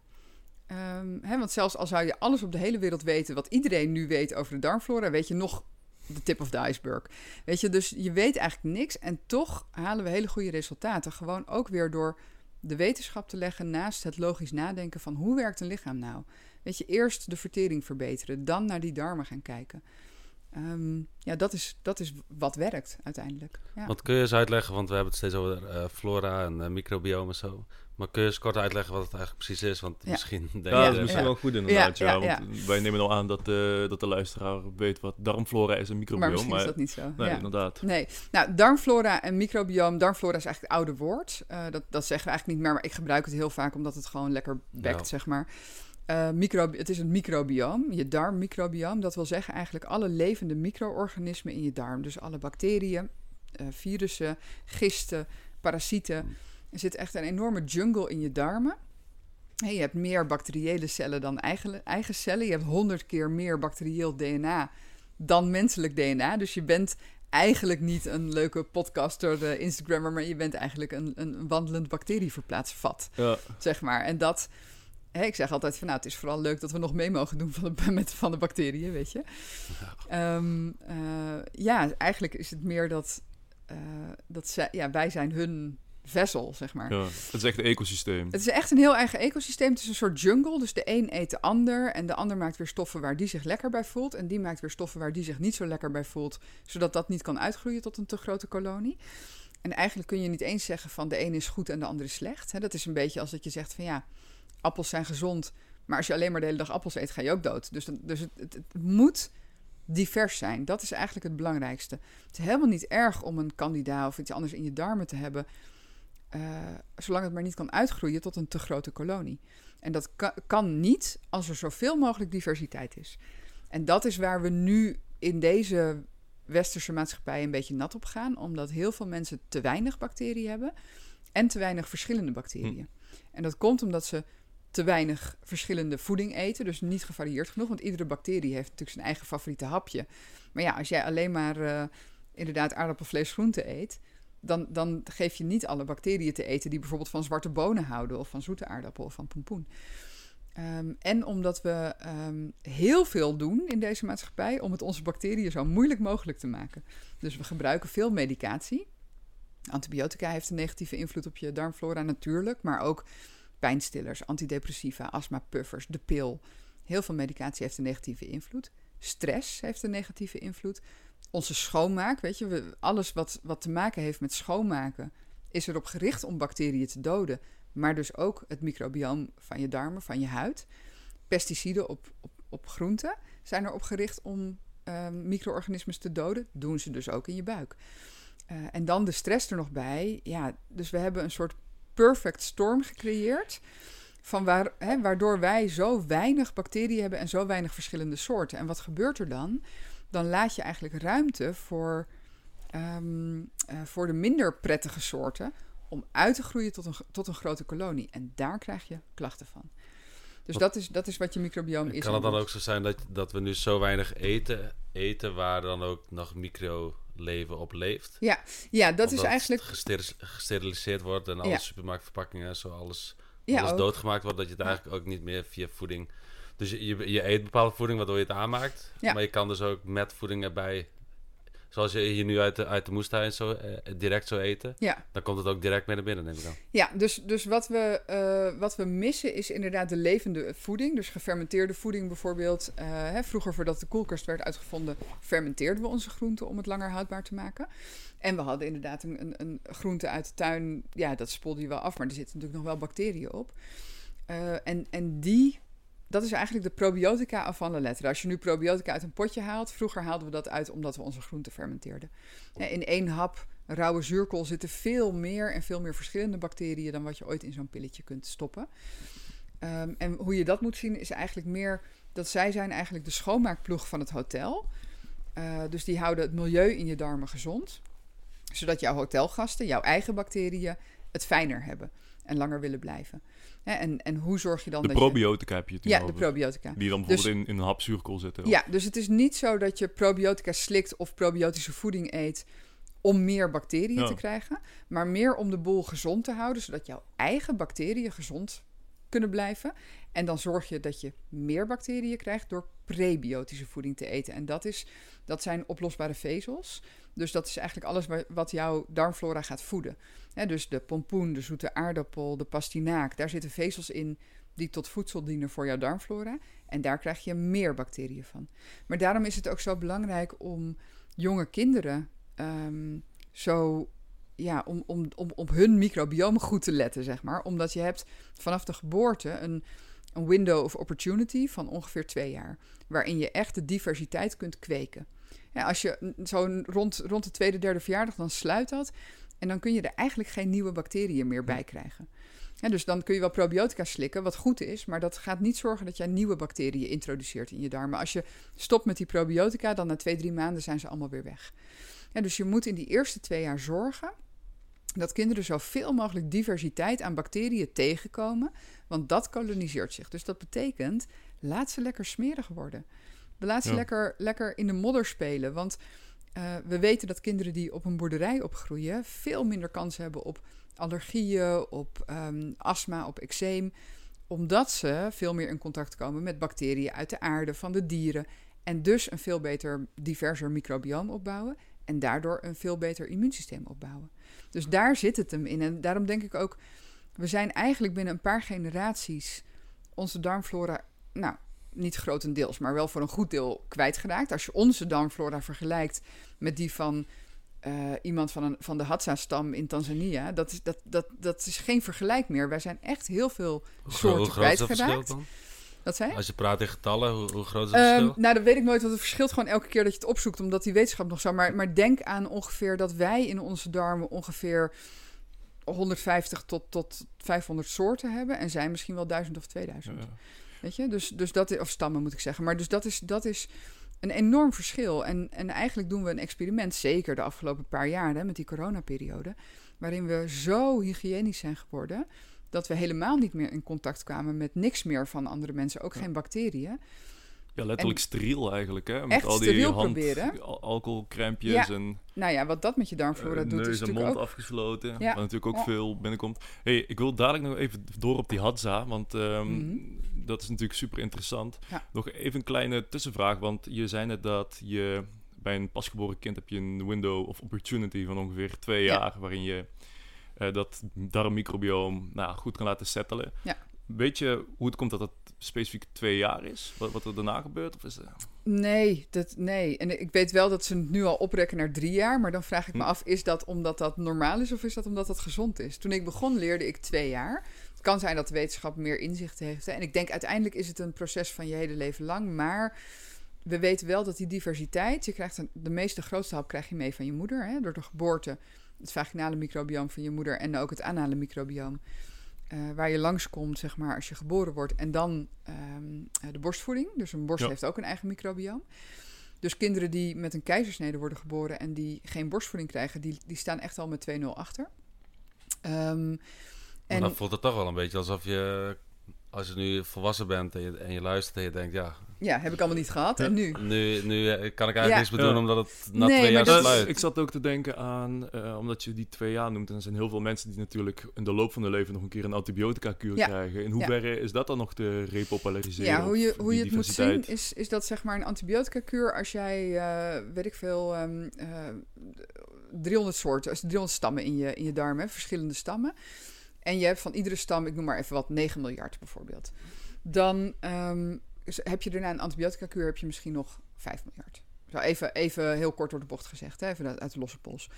Um, hè, want zelfs al zou je alles op de hele wereld weten, wat iedereen nu weet over de darmflora, weet je nog de tip of the iceberg. Weet je, dus je weet eigenlijk niks en toch halen we hele goede resultaten. Gewoon ook weer door de wetenschap te leggen naast het logisch nadenken van hoe werkt een lichaam nou? Weet je, eerst de vertering verbeteren, dan naar die darmen gaan kijken. Um, ja, dat is, dat is wat werkt uiteindelijk. Ja. Wat kun je eens uitleggen, want we hebben het steeds over uh, flora en uh, microbiome en zo. Maar kun je eens kort uitleggen wat het eigenlijk precies is? Want misschien denk ja, dat is misschien wel goed inderdaad. Ja, want wij nemen al aan dat, uh, dat de luisteraar weet wat darmflora is en microbiome. Maar misschien is dat niet zo. Nee, inderdaad. Nee, nou, darmflora en microbiome. Darmflora is eigenlijk het oude woord. dat, dat zeggen we eigenlijk niet meer, maar ik gebruik het heel vaak omdat het gewoon lekker bekt, zeg maar. Uh, micro, het is een microbioom, je darmmicrobioom. Dat wil zeggen eigenlijk alle levende micro-organismen in je darm. Dus alle bacteriën, uh, virussen, gisten, parasieten. Er zit echt een enorme jungle in je darmen. Je hebt meer bacteriële cellen dan eigen, eigen cellen. Je hebt honderd keer meer bacterieel DNA dan menselijk DNA. Dus je bent eigenlijk niet een leuke podcaster, de Instagrammer, maar je bent eigenlijk een, een wandelend bacterieverplaatsvat. Ja. Zeg maar. En dat ik zeg altijd van nou, het is vooral leuk dat we nog mee mogen doen van de, met, van de bacteriën, weet je. Ja, um, ja eigenlijk is het meer dat, uh, dat zij, ja, wij zijn hun vessel, zeg maar. Ja, het is echt een ecosysteem. Het is echt een heel eigen ecosysteem. Het is een soort jungle. Dus de een eet de ander. En de ander maakt weer stoffen waar die zich lekker bij voelt. En die maakt weer stoffen waar die zich niet zo lekker bij voelt. Zodat dat niet kan uitgroeien tot een te grote kolonie. En eigenlijk kun je niet eens zeggen van de een is goed en de ander is slecht. Dat is een beetje als dat je zegt van ja appels zijn gezond. Maar als je alleen maar de hele dag appels eet, ga je ook dood. Dus, dus het, het, het, moet divers zijn. Dat is eigenlijk het belangrijkste. Het is helemaal niet erg om een candida of iets anders in je darmen te hebben. Uh, zolang het maar niet kan uitgroeien tot een te grote kolonie. En dat kan, kan niet als er zoveel mogelijk diversiteit is. En dat is waar we nu in deze westerse maatschappij een beetje nat op gaan. Omdat heel veel mensen te weinig bacteriën hebben. En te weinig verschillende bacteriën. Hm. En dat komt omdat ze te weinig verschillende voeding eten. Dus niet gevarieerd genoeg. Want iedere bacterie heeft natuurlijk zijn eigen favoriete hapje. Maar ja, als jij alleen maar uh, inderdaad aardappelvlees, groente eet. Dan, dan geef je niet alle bacteriën te eten die bijvoorbeeld van zwarte bonen houden. Of van zoete aardappel of van pompoen. Um, en omdat we um, heel veel doen in deze maatschappij om het onze bacteriën zo moeilijk mogelijk te maken. Dus we gebruiken veel medicatie. Antibiotica heeft een negatieve invloed op je darmflora natuurlijk, maar ook pijnstillers, antidepressiva, astmapuffers, de pil. Heel veel medicatie heeft een negatieve invloed. Stress heeft een negatieve invloed. Onze schoonmaak, weet je, we, alles wat, wat te maken heeft met schoonmaken, is erop gericht om bacteriën te doden. Maar dus ook het microbioom van je darmen, van je huid. Pesticiden op, op, op groenten zijn erop gericht om um, micro-organismes te doden. Doen ze dus ook in je buik. Uh, en dan de stress er nog bij. Ja, dus we hebben een soort perfect storm gecreëerd. Van waar, hè, waardoor wij zo weinig bacteriën hebben en zo weinig verschillende soorten. En wat gebeurt er dan? Dan laat je eigenlijk ruimte voor, um, uh, voor de minder prettige soorten om uit te groeien tot een, tot een grote kolonie. En daar krijg je klachten van. Dus dat is, dat is wat je microbioom is. Kan het dan ook zo zijn dat, dat we nu zo weinig eten, eten waar dan ook nog microleven op leeft? Ja, ja dat is eigenlijk... gesteriliseerd wordt en alle supermarktverpakkingen zo alles, ja, alles doodgemaakt wordt, dat je het eigenlijk ook niet meer via voeding... Dus je, je, je eet bepaalde voeding waardoor je het aanmaakt, maar je kan dus ook met voeding erbij zoals je hier nu uit de, uit de moestuin zo, eh, direct zou eten, ja. dan komt het ook direct mee naar binnen, neem ik dan. Ja, dus, dus wat, we, uh, wat we missen is inderdaad de levende voeding. Dus gefermenteerde voeding bijvoorbeeld. Uh, hè, vroeger, voordat de koelkast werd uitgevonden, fermenteerden we onze groenten om het langer houdbaar te maken. En we hadden inderdaad een, een, een groente uit de tuin, ja, dat spoelde je wel af, maar er zitten natuurlijk nog wel bacteriën op. en, en die dat is eigenlijk de probiotica avant la lettre. Als je nu probiotica uit een potje haalt, vroeger haalden we dat uit omdat we onze groenten fermenteerden. In één hap rauwe zuurkool zitten veel meer en veel meer verschillende bacteriën dan wat je ooit in zo'n pilletje kunt stoppen. Um, en hoe je dat moet zien is eigenlijk meer dat zij zijn eigenlijk de schoonmaakploeg van het hotel. Uh, dus die houden het milieu in je darmen gezond, zodat jouw hotelgasten, jouw eigen bacteriën, het fijner hebben en langer willen blijven. En, en hoe zorg je dan de dat probiotica heb je het Ja, over. de probiotica. Die dan bijvoorbeeld dus, in, in een hap zuurkool zitten. Ja, dus het is niet zo dat je probiotica slikt of probiotische voeding eet om meer bacteriën te krijgen, maar meer om de boel gezond te houden, zodat jouw eigen bacteriën gezond kunnen blijven. En dan zorg je dat je meer bacteriën krijgt door prebiotische voeding te eten. En dat, is, dat zijn oplosbare vezels. Dus dat is eigenlijk alles wat jouw darmflora gaat voeden. Dus de pompoen, de zoete aardappel, de pastinaak, daar zitten vezels in die tot voedsel dienen voor jouw darmflora. En daar krijg je meer bacteriën van. Maar daarom is het ook zo belangrijk om jonge kinderen ehm, zo ja, om, om, om op hun microbiome goed te letten, zeg maar. Omdat je hebt vanaf de geboorte een, een window of opportunity van ongeveer twee jaar. Waarin je echt de diversiteit kunt kweken. Als je zo rond, rond de tweede, derde verjaardag, dan sluit dat. En dan kun je er eigenlijk geen nieuwe bacteriën meer bij krijgen. Ja, dus dan kun je wel probiotica slikken, wat goed is, maar dat gaat niet zorgen dat jij nieuwe bacteriën introduceert in je darmen. Als je stopt met die probiotica, dan na twee, drie maanden zijn ze allemaal weer weg. Ja, dus je moet in die eerste twee jaar zorgen dat kinderen zoveel mogelijk diversiteit aan bacteriën tegenkomen, want dat koloniseert zich. Dus dat betekent, laat ze lekker smerig worden. Laat ze lekker, lekker in de modder spelen. Want uh, we weten dat kinderen die op een boerderij opgroeien veel minder kans hebben op allergieën, op um, astma, op eczeem. Omdat ze veel meer in contact komen met bacteriën uit de aarde, van de dieren. En dus een veel beter, diverser microbioom opbouwen. En daardoor een veel beter immuunsysteem opbouwen. Dus daar zit het hem in. En daarom denk ik ook, we zijn eigenlijk binnen een paar generaties onze darmflora, nou, niet grotendeels, maar wel voor een goed deel kwijtgeraakt. Als je onze darmflora vergelijkt met die van uh, iemand van, een, van de Hadza-stam in Tanzania, dat is, dat, dat, dat is geen vergelijk meer. Wij zijn echt heel veel soorten kwijtgeraakt. Wat zei Als je praat in getallen, hoe, hoe groot is het verschil? Um, nou, dat weet ik nooit, want het verschilt gewoon elke keer dat je het opzoekt, omdat die wetenschap nog zo. Maar, maar denk aan ongeveer dat wij in onze darmen ongeveer 150 tot, tot 500 soorten hebben en zij misschien wel 1000 of 2000. Ja. Weet je, dus, dus dat is, of stammen moet ik zeggen. Maar dus dat is, dat is een enorm verschil. En, en eigenlijk doen we een experiment, zeker de afgelopen paar jaar hè, met die coronaperiode, waarin we zo hygiënisch zijn geworden dat we helemaal niet meer in contact kwamen met niks meer van andere mensen, ook geen bacteriën. Ja, letterlijk en steriel eigenlijk, hè? Met echt al die hand, proberen. alcoholcrempjes ja. en... Nou ja, wat dat met je darmflora uh, doet, neus en mond ook... afgesloten, ja. waar natuurlijk ook veel binnenkomt. hey, ik wil dadelijk nog even door op die hadza, want um, mm -hmm. dat is natuurlijk super interessant. Nog even een kleine tussenvraag, want je zei net dat je bij een pasgeboren kind heb je een window of opportunity van ongeveer twee jaar, waarin je uh, dat darmmicrobioom nou, goed kan laten settelen. Ja. Weet je hoe het komt dat het specifiek twee jaar is? Wat, wat er daarna gebeurt? Of is. Nee, dat, nee. En ik weet wel dat ze het nu al oprekken naar drie jaar. Maar dan vraag ik me hm. af, is dat omdat dat normaal is of is dat omdat dat gezond is? Toen ik begon leerde ik twee jaar. Het kan zijn dat de wetenschap meer inzicht heeft. Hè? En ik denk uiteindelijk is het een proces van je hele leven lang. Maar we weten wel dat die diversiteit, je krijgt een, de meeste grootste hap krijg je mee van je moeder, hè, door de geboorte, het vaginale microbioom van je moeder en ook het anale microbioom. Uh, waar je langskomt, zeg maar, als je geboren wordt. En dan um, de borstvoeding. Dus een borst heeft ook een eigen microbioom. Dus kinderen die met een keizersnede worden geboren en die geen borstvoeding krijgen, die, die staan echt al met 2-0 achter. Um, en dan voelt het toch wel een beetje alsof je als je nu volwassen bent en je, en je luistert en je denkt, ja... Ja, heb ik allemaal niet gehad. En nu? Nu, nu eh, kan ik eigenlijk niks meer doen, omdat het na twee jaar sluit. Ik zat ook te denken aan, uh, omdat je die twee jaar noemt... en er zijn heel veel mensen die natuurlijk in de loop van hun leven... nog een keer een antibiotica-kuur krijgen. In hoeverre is dat dan nog te repopulariseren? Ja, hoe je, hoe je het moet zien is, is dat zeg maar een antibiotica-kuur... als jij, uh, weet ik veel, um, 300 soorten, 300 stammen in je, in je darmen, verschillende stammen... En je hebt van iedere stam, ik noem maar even wat, 9 miljard bijvoorbeeld. Dan um, heb je daarna een antibiotica-kuur, heb je misschien nog 5 miljard. Zo even, even heel kort door de bocht gezegd, hè? even uit de losse pols.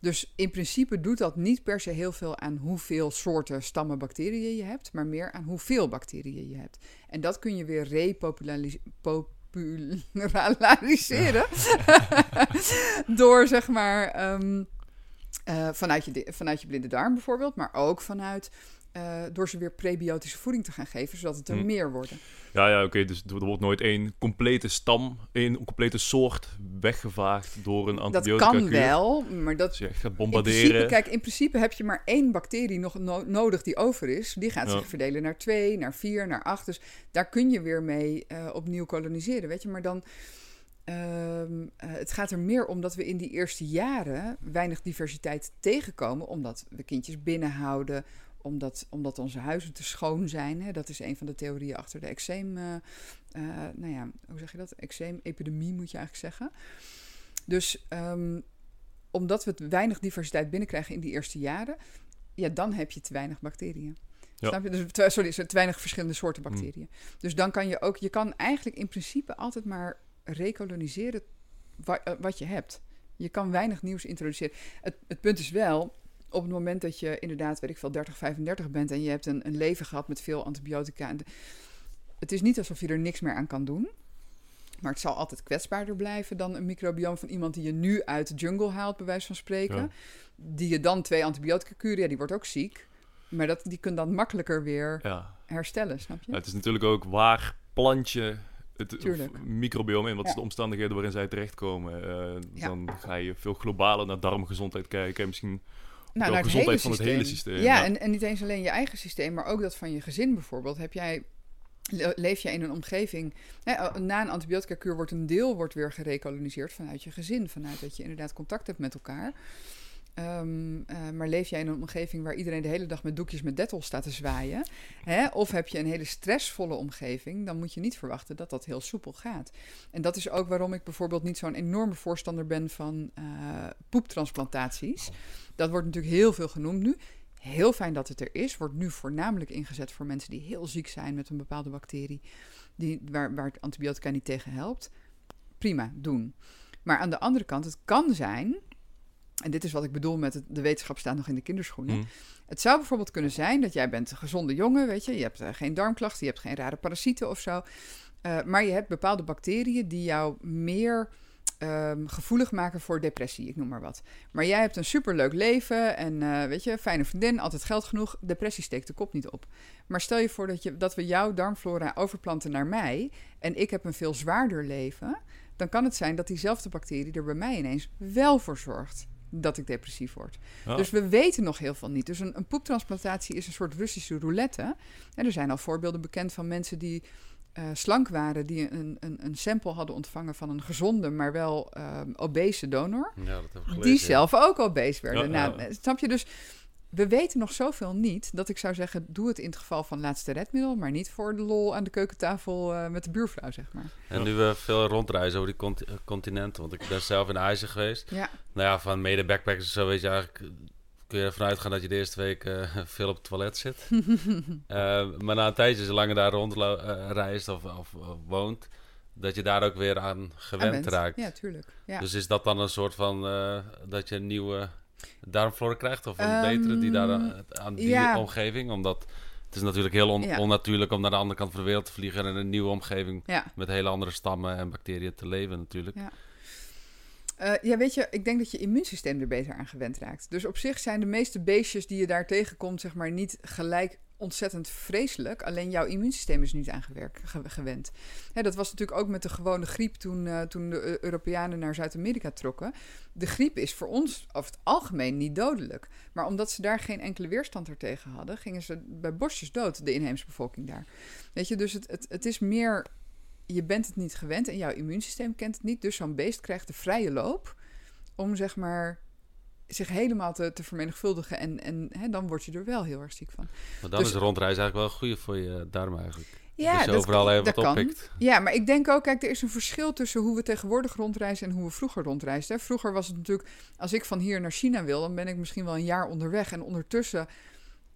Dus in principe doet dat niet per se heel veel aan hoeveel soorten stammen bacteriën je hebt, maar meer aan hoeveel bacteriën je hebt. En dat kun je weer repopulariseren door zeg maar um, uh, vanuit, je, vanuit je blinde darm bijvoorbeeld, maar ook vanuit uh, door ze weer prebiotische voeding te gaan geven, zodat het er hm. meer worden. Ja, ja oké. Dus er wordt nooit één complete stam, één complete soort weggevaagd door een antibiotica. Dat kan wel, maar dat... Dus je gaat bombarderen. In principe, kijk, in principe heb je maar één bacterie nog nodig die over is. Die gaat zich verdelen naar twee, naar vier, naar acht. Dus daar kun je weer mee uh, opnieuw koloniseren, weet je. Maar dan Um, het gaat er meer om dat we in die eerste jaren weinig diversiteit tegenkomen, omdat we kindjes binnenhouden, omdat, omdat onze huizen te schoon zijn. Hè. Dat is een van de theorieën achter de eczeem. Uh, nou ja, hoe zeg je dat? Eczeem-epidemie moet je eigenlijk zeggen. Dus um, omdat we weinig diversiteit binnenkrijgen in die eerste jaren, ja, dan heb je te weinig bacteriën. Ja. Snap je? Dus, te, sorry, te weinig verschillende soorten hmm. bacteriën. Dus dan kan je ook, je kan eigenlijk in principe altijd maar rekoloniseren wat, eh, wat je hebt. Je kan weinig nieuws introduceren. Het, het punt is wel, op het moment dat je inderdaad, weet ik veel, 30, 35 bent en je hebt een, een leven gehad met veel antibiotica. En het is niet alsof je er niks meer aan kan doen. Maar het zal altijd kwetsbaarder blijven dan een microbioom van iemand die je nu uit de jungle haalt, bij wijze van spreken. Die je dan twee antibiotica kuren, ja, die wordt ook ziek. Maar dat, die kun dan makkelijker weer ja. herstellen, snap je? het is natuurlijk ook waar plantje het microbiome in. Wat is de omstandigheden waarin zij terechtkomen? Uh, Dan ga je veel globaler naar darmgezondheid kijken. En misschien nou, naar gezondheid van het hele systeem. Ja, En, en niet eens alleen je eigen systeem, maar ook dat van je gezin bijvoorbeeld. Heb jij leef je in een omgeving. Hè, na een antibiotica-kuur wordt een deel wordt weer gerekoloniseerd vanuit je gezin. Vanuit dat je inderdaad contact hebt met elkaar. Ehm, eh, maar leef jij in een omgeving waar iedereen de hele dag met doekjes met dettol staat te zwaaien? Hè? Of heb je een hele stressvolle omgeving? Dan moet je niet verwachten dat dat heel soepel gaat. En dat is ook waarom ik bijvoorbeeld niet zo'n enorme voorstander ben van uh, poeptransplantaties. Dat wordt natuurlijk heel veel genoemd nu. Heel fijn dat het er is. Wordt nu voornamelijk ingezet voor mensen die heel ziek zijn met een bepaalde bacterie. Die, waar, waar het antibiotica niet tegen helpt. Prima, doen. Maar aan de andere kant, het kan zijn en dit is wat ik bedoel met het, de wetenschap staat nog in de kinderschoenen. Mm. Het zou bijvoorbeeld kunnen zijn dat jij bent een gezonde jongen, weet je, je hebt uh, geen darmklachten, je hebt geen rare parasieten of zo. Uh, maar je hebt bepaalde bacteriën die jou meer um, gevoelig maken voor depressie, ik noem maar wat. Maar jij hebt een superleuk leven en uh, weet je, fijne vriendin, altijd geld genoeg. Depressie steekt de kop niet op. Maar stel je voor dat, je, dat we jouw darmflora overplanten naar mij en ik heb een veel zwaarder leven. Dan kan het zijn dat diezelfde bacterie er bij mij ineens wel voor zorgt dat ik depressief word. Oh. Dus we weten nog heel veel niet. Dus een, een poeptransplantatie is een soort Russische roulette. En er zijn al voorbeelden bekend van mensen die uh, slank waren, die een, een, een, sample hadden ontvangen van een gezonde, maar wel uh, obese donor. Ja, dat heb ik gelezen, die zelf ook obese werden. nou, snap je dus? We weten nog zoveel niet dat ik zou zeggen: doe het in het geval van laatste redmiddel, maar niet voor de lol aan de keukentafel uh, met de buurvrouw, zeg maar. En nu we veel rondreizen over die cont continenten, want ik ben zelf in Azië geweest. Ja. Nou ja, van mede backpackers zo weet je eigenlijk. Kun je ervan uitgaan dat je de eerste week uh, veel op het toilet zit. maar na een tijdje, zolang je daar rondreist of, of, of, woont, dat je daar ook weer aan gewend raakt. Ja, tuurlijk. Ja. Dus is dat dan een soort van dat je een nieuwe darmflora krijgt? Of een betere die daar ehm, aan die omgeving? Omdat het is natuurlijk heel onnatuurlijk om naar de andere kant van de wereld te vliegen... en in een nieuwe omgeving met hele andere stammen en bacteriën te leven natuurlijk. Uh, ja, weet je, ik denk dat je immuunsysteem er beter aan gewend raakt. Dus op zich zijn de meeste beestjes die je daar tegenkomt, zeg maar, niet gelijk ontzettend vreselijk. Alleen jouw immuunsysteem is niet aangewerkt, gewend. Hè, dat was natuurlijk ook met de gewone griep toen, uh, toen de Europeanen naar Zuid-Amerika trokken. De griep is voor ons over het algemeen niet dodelijk. Maar omdat ze daar geen enkele weerstand er tegen hadden, gingen ze bij bosjes dood, de inheemse bevolking daar. Weet je, dus het, het, het is meer je bent het niet gewend en jouw immuunsysteem kent het niet. Dus zo'n beest krijgt de vrije loop om zeg maar zich helemaal te, te vermenigvuldigen. En, en hè, dan word je er wel heel erg ziek van. Maar dan dus, is rondreizen eigenlijk wel goed voor je darm eigenlijk. Ja, dus overal even wat oppikt. Ja, maar ik denk ook, kijk, er is een verschil tussen hoe we tegenwoordig rondreizen en hoe we vroeger rondreisden. Vroeger was het natuurlijk, als ik van hier naar China wil, dan ben ik misschien wel een jaar onderweg. En ondertussen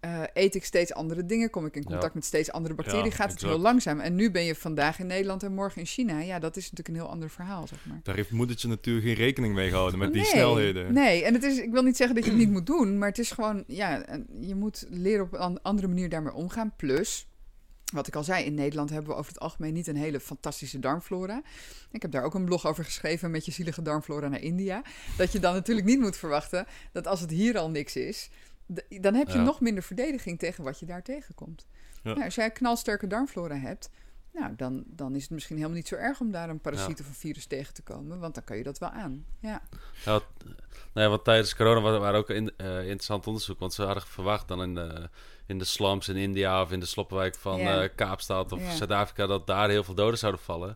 uh, eet ik steeds andere dingen, kom ik in contact met steeds andere bacteriën, gaat het heel langzaam. En nu ben je vandaag in Nederland en morgen in China. Ja, dat is natuurlijk een heel ander verhaal, zeg maar. Daar heeft moedertje natuurlijk geen rekening mee gehouden met die snelheden. Nee, en het is, ik wil niet zeggen dat je het niet moet doen, maar het is gewoon, ja, je moet leren op een andere manier daarmee omgaan. Plus, wat ik al zei, in Nederland hebben we over het algemeen niet een hele fantastische darmflora. Ik heb daar ook een blog over geschreven met je zielige darmflora naar India. Dat je dan natuurlijk niet moet verwachten dat als het hier al niks is, dan heb je nog minder verdediging tegen wat je daar tegenkomt. Nou, als jij knalsterke darmflora hebt, nou, dan, dan is het misschien helemaal niet zo erg om daar een parasiet of een virus tegen te komen, want dan kan je dat wel aan. Ja. Nou, nou ja, want tijdens corona was er ook in, uh, interessant onderzoek, want ze hadden verwacht dan in de, in de slums in India of in de sloppenwijk van uh, Kaapstad of Zuid-Afrika dat daar heel veel doden zouden vallen.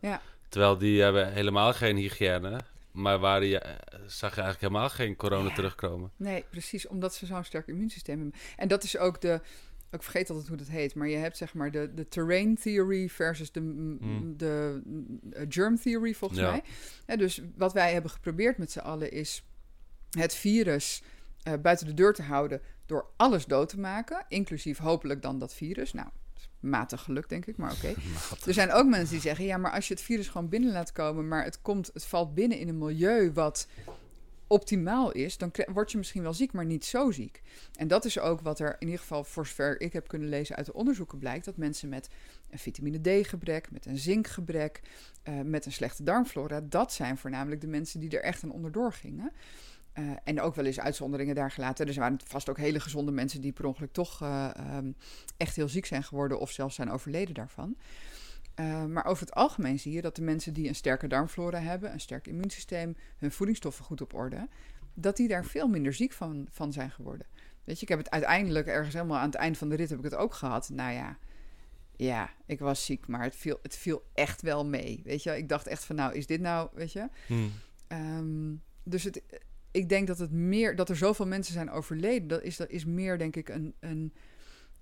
Terwijl die hebben helemaal geen hygiëne. Maar waar je, eh, zag je eigenlijk helemaal geen corona terugkomen. Nee, precies, omdat ze zo'n sterk immuunsysteem hebben. En dat is ook de, ik vergeet altijd hoe dat heet, maar je hebt zeg maar de, de terrain theory versus de, hmm. de uh, germ theory volgens mij. Ja, dus wat wij hebben geprobeerd met z'n allen is het virus uh, buiten de deur te houden door alles dood te maken, inclusief hopelijk dan dat virus. Nou, matig geluk, denk ik, maar oké. Er zijn ook mensen die zeggen: ja, maar als je het virus gewoon binnen laat komen, maar het, komt, het valt binnen in een milieu wat optimaal is, dan word je misschien wel ziek, maar niet zo ziek. En dat is ook wat er in ieder geval, voor zover ik heb kunnen lezen uit de onderzoeken, blijkt: dat mensen met een vitamine D-gebrek, met een zinkgebrek, uh, met een slechte darmflora, dat zijn voornamelijk de mensen die er echt aan onderdoor gingen. Uh, en ook wel eens uitzonderingen daar gelaten. Er waren vast ook hele gezonde mensen die per ongeluk toch uh, um, echt heel ziek zijn geworden of zelfs zijn overleden daarvan. Uh, maar over het algemeen zie je dat de mensen die een sterke darmflora hebben, een sterk immuunsysteem, hun voedingsstoffen goed op orde, dat die daar veel minder ziek van, van zijn geworden. Weet je, ik heb het uiteindelijk ergens helemaal aan het eind van de rit heb ik het ook gehad. Nou ja, ja, ik was ziek, maar het viel, het viel echt wel mee. Weet je, ik dacht echt van nou, is dit nou, weet je. Hmm. Um, dus het, ik denk dat het meer dat er zoveel mensen zijn overleden, dat is, dat is meer, denk ik, een, een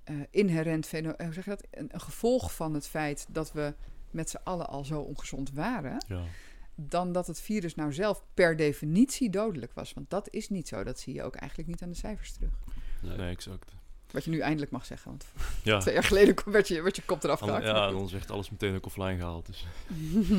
uh, inherent fenomeen. Eh, hoe zeg je dat? Een, een, gevolg van het feit dat we met z'n allen al zo ongezond waren. Ja. Dan dat het virus nou zelf per definitie dodelijk was. Want dat is niet zo. Dat zie je ook eigenlijk niet aan de cijfers terug. Nee, nee exact. Wat je nu eindelijk mag zeggen. Want ja. twee jaar geleden werd je, werd je kop eraf gehakt. Ja, dan werd alles meteen ook offline gehaald. Dus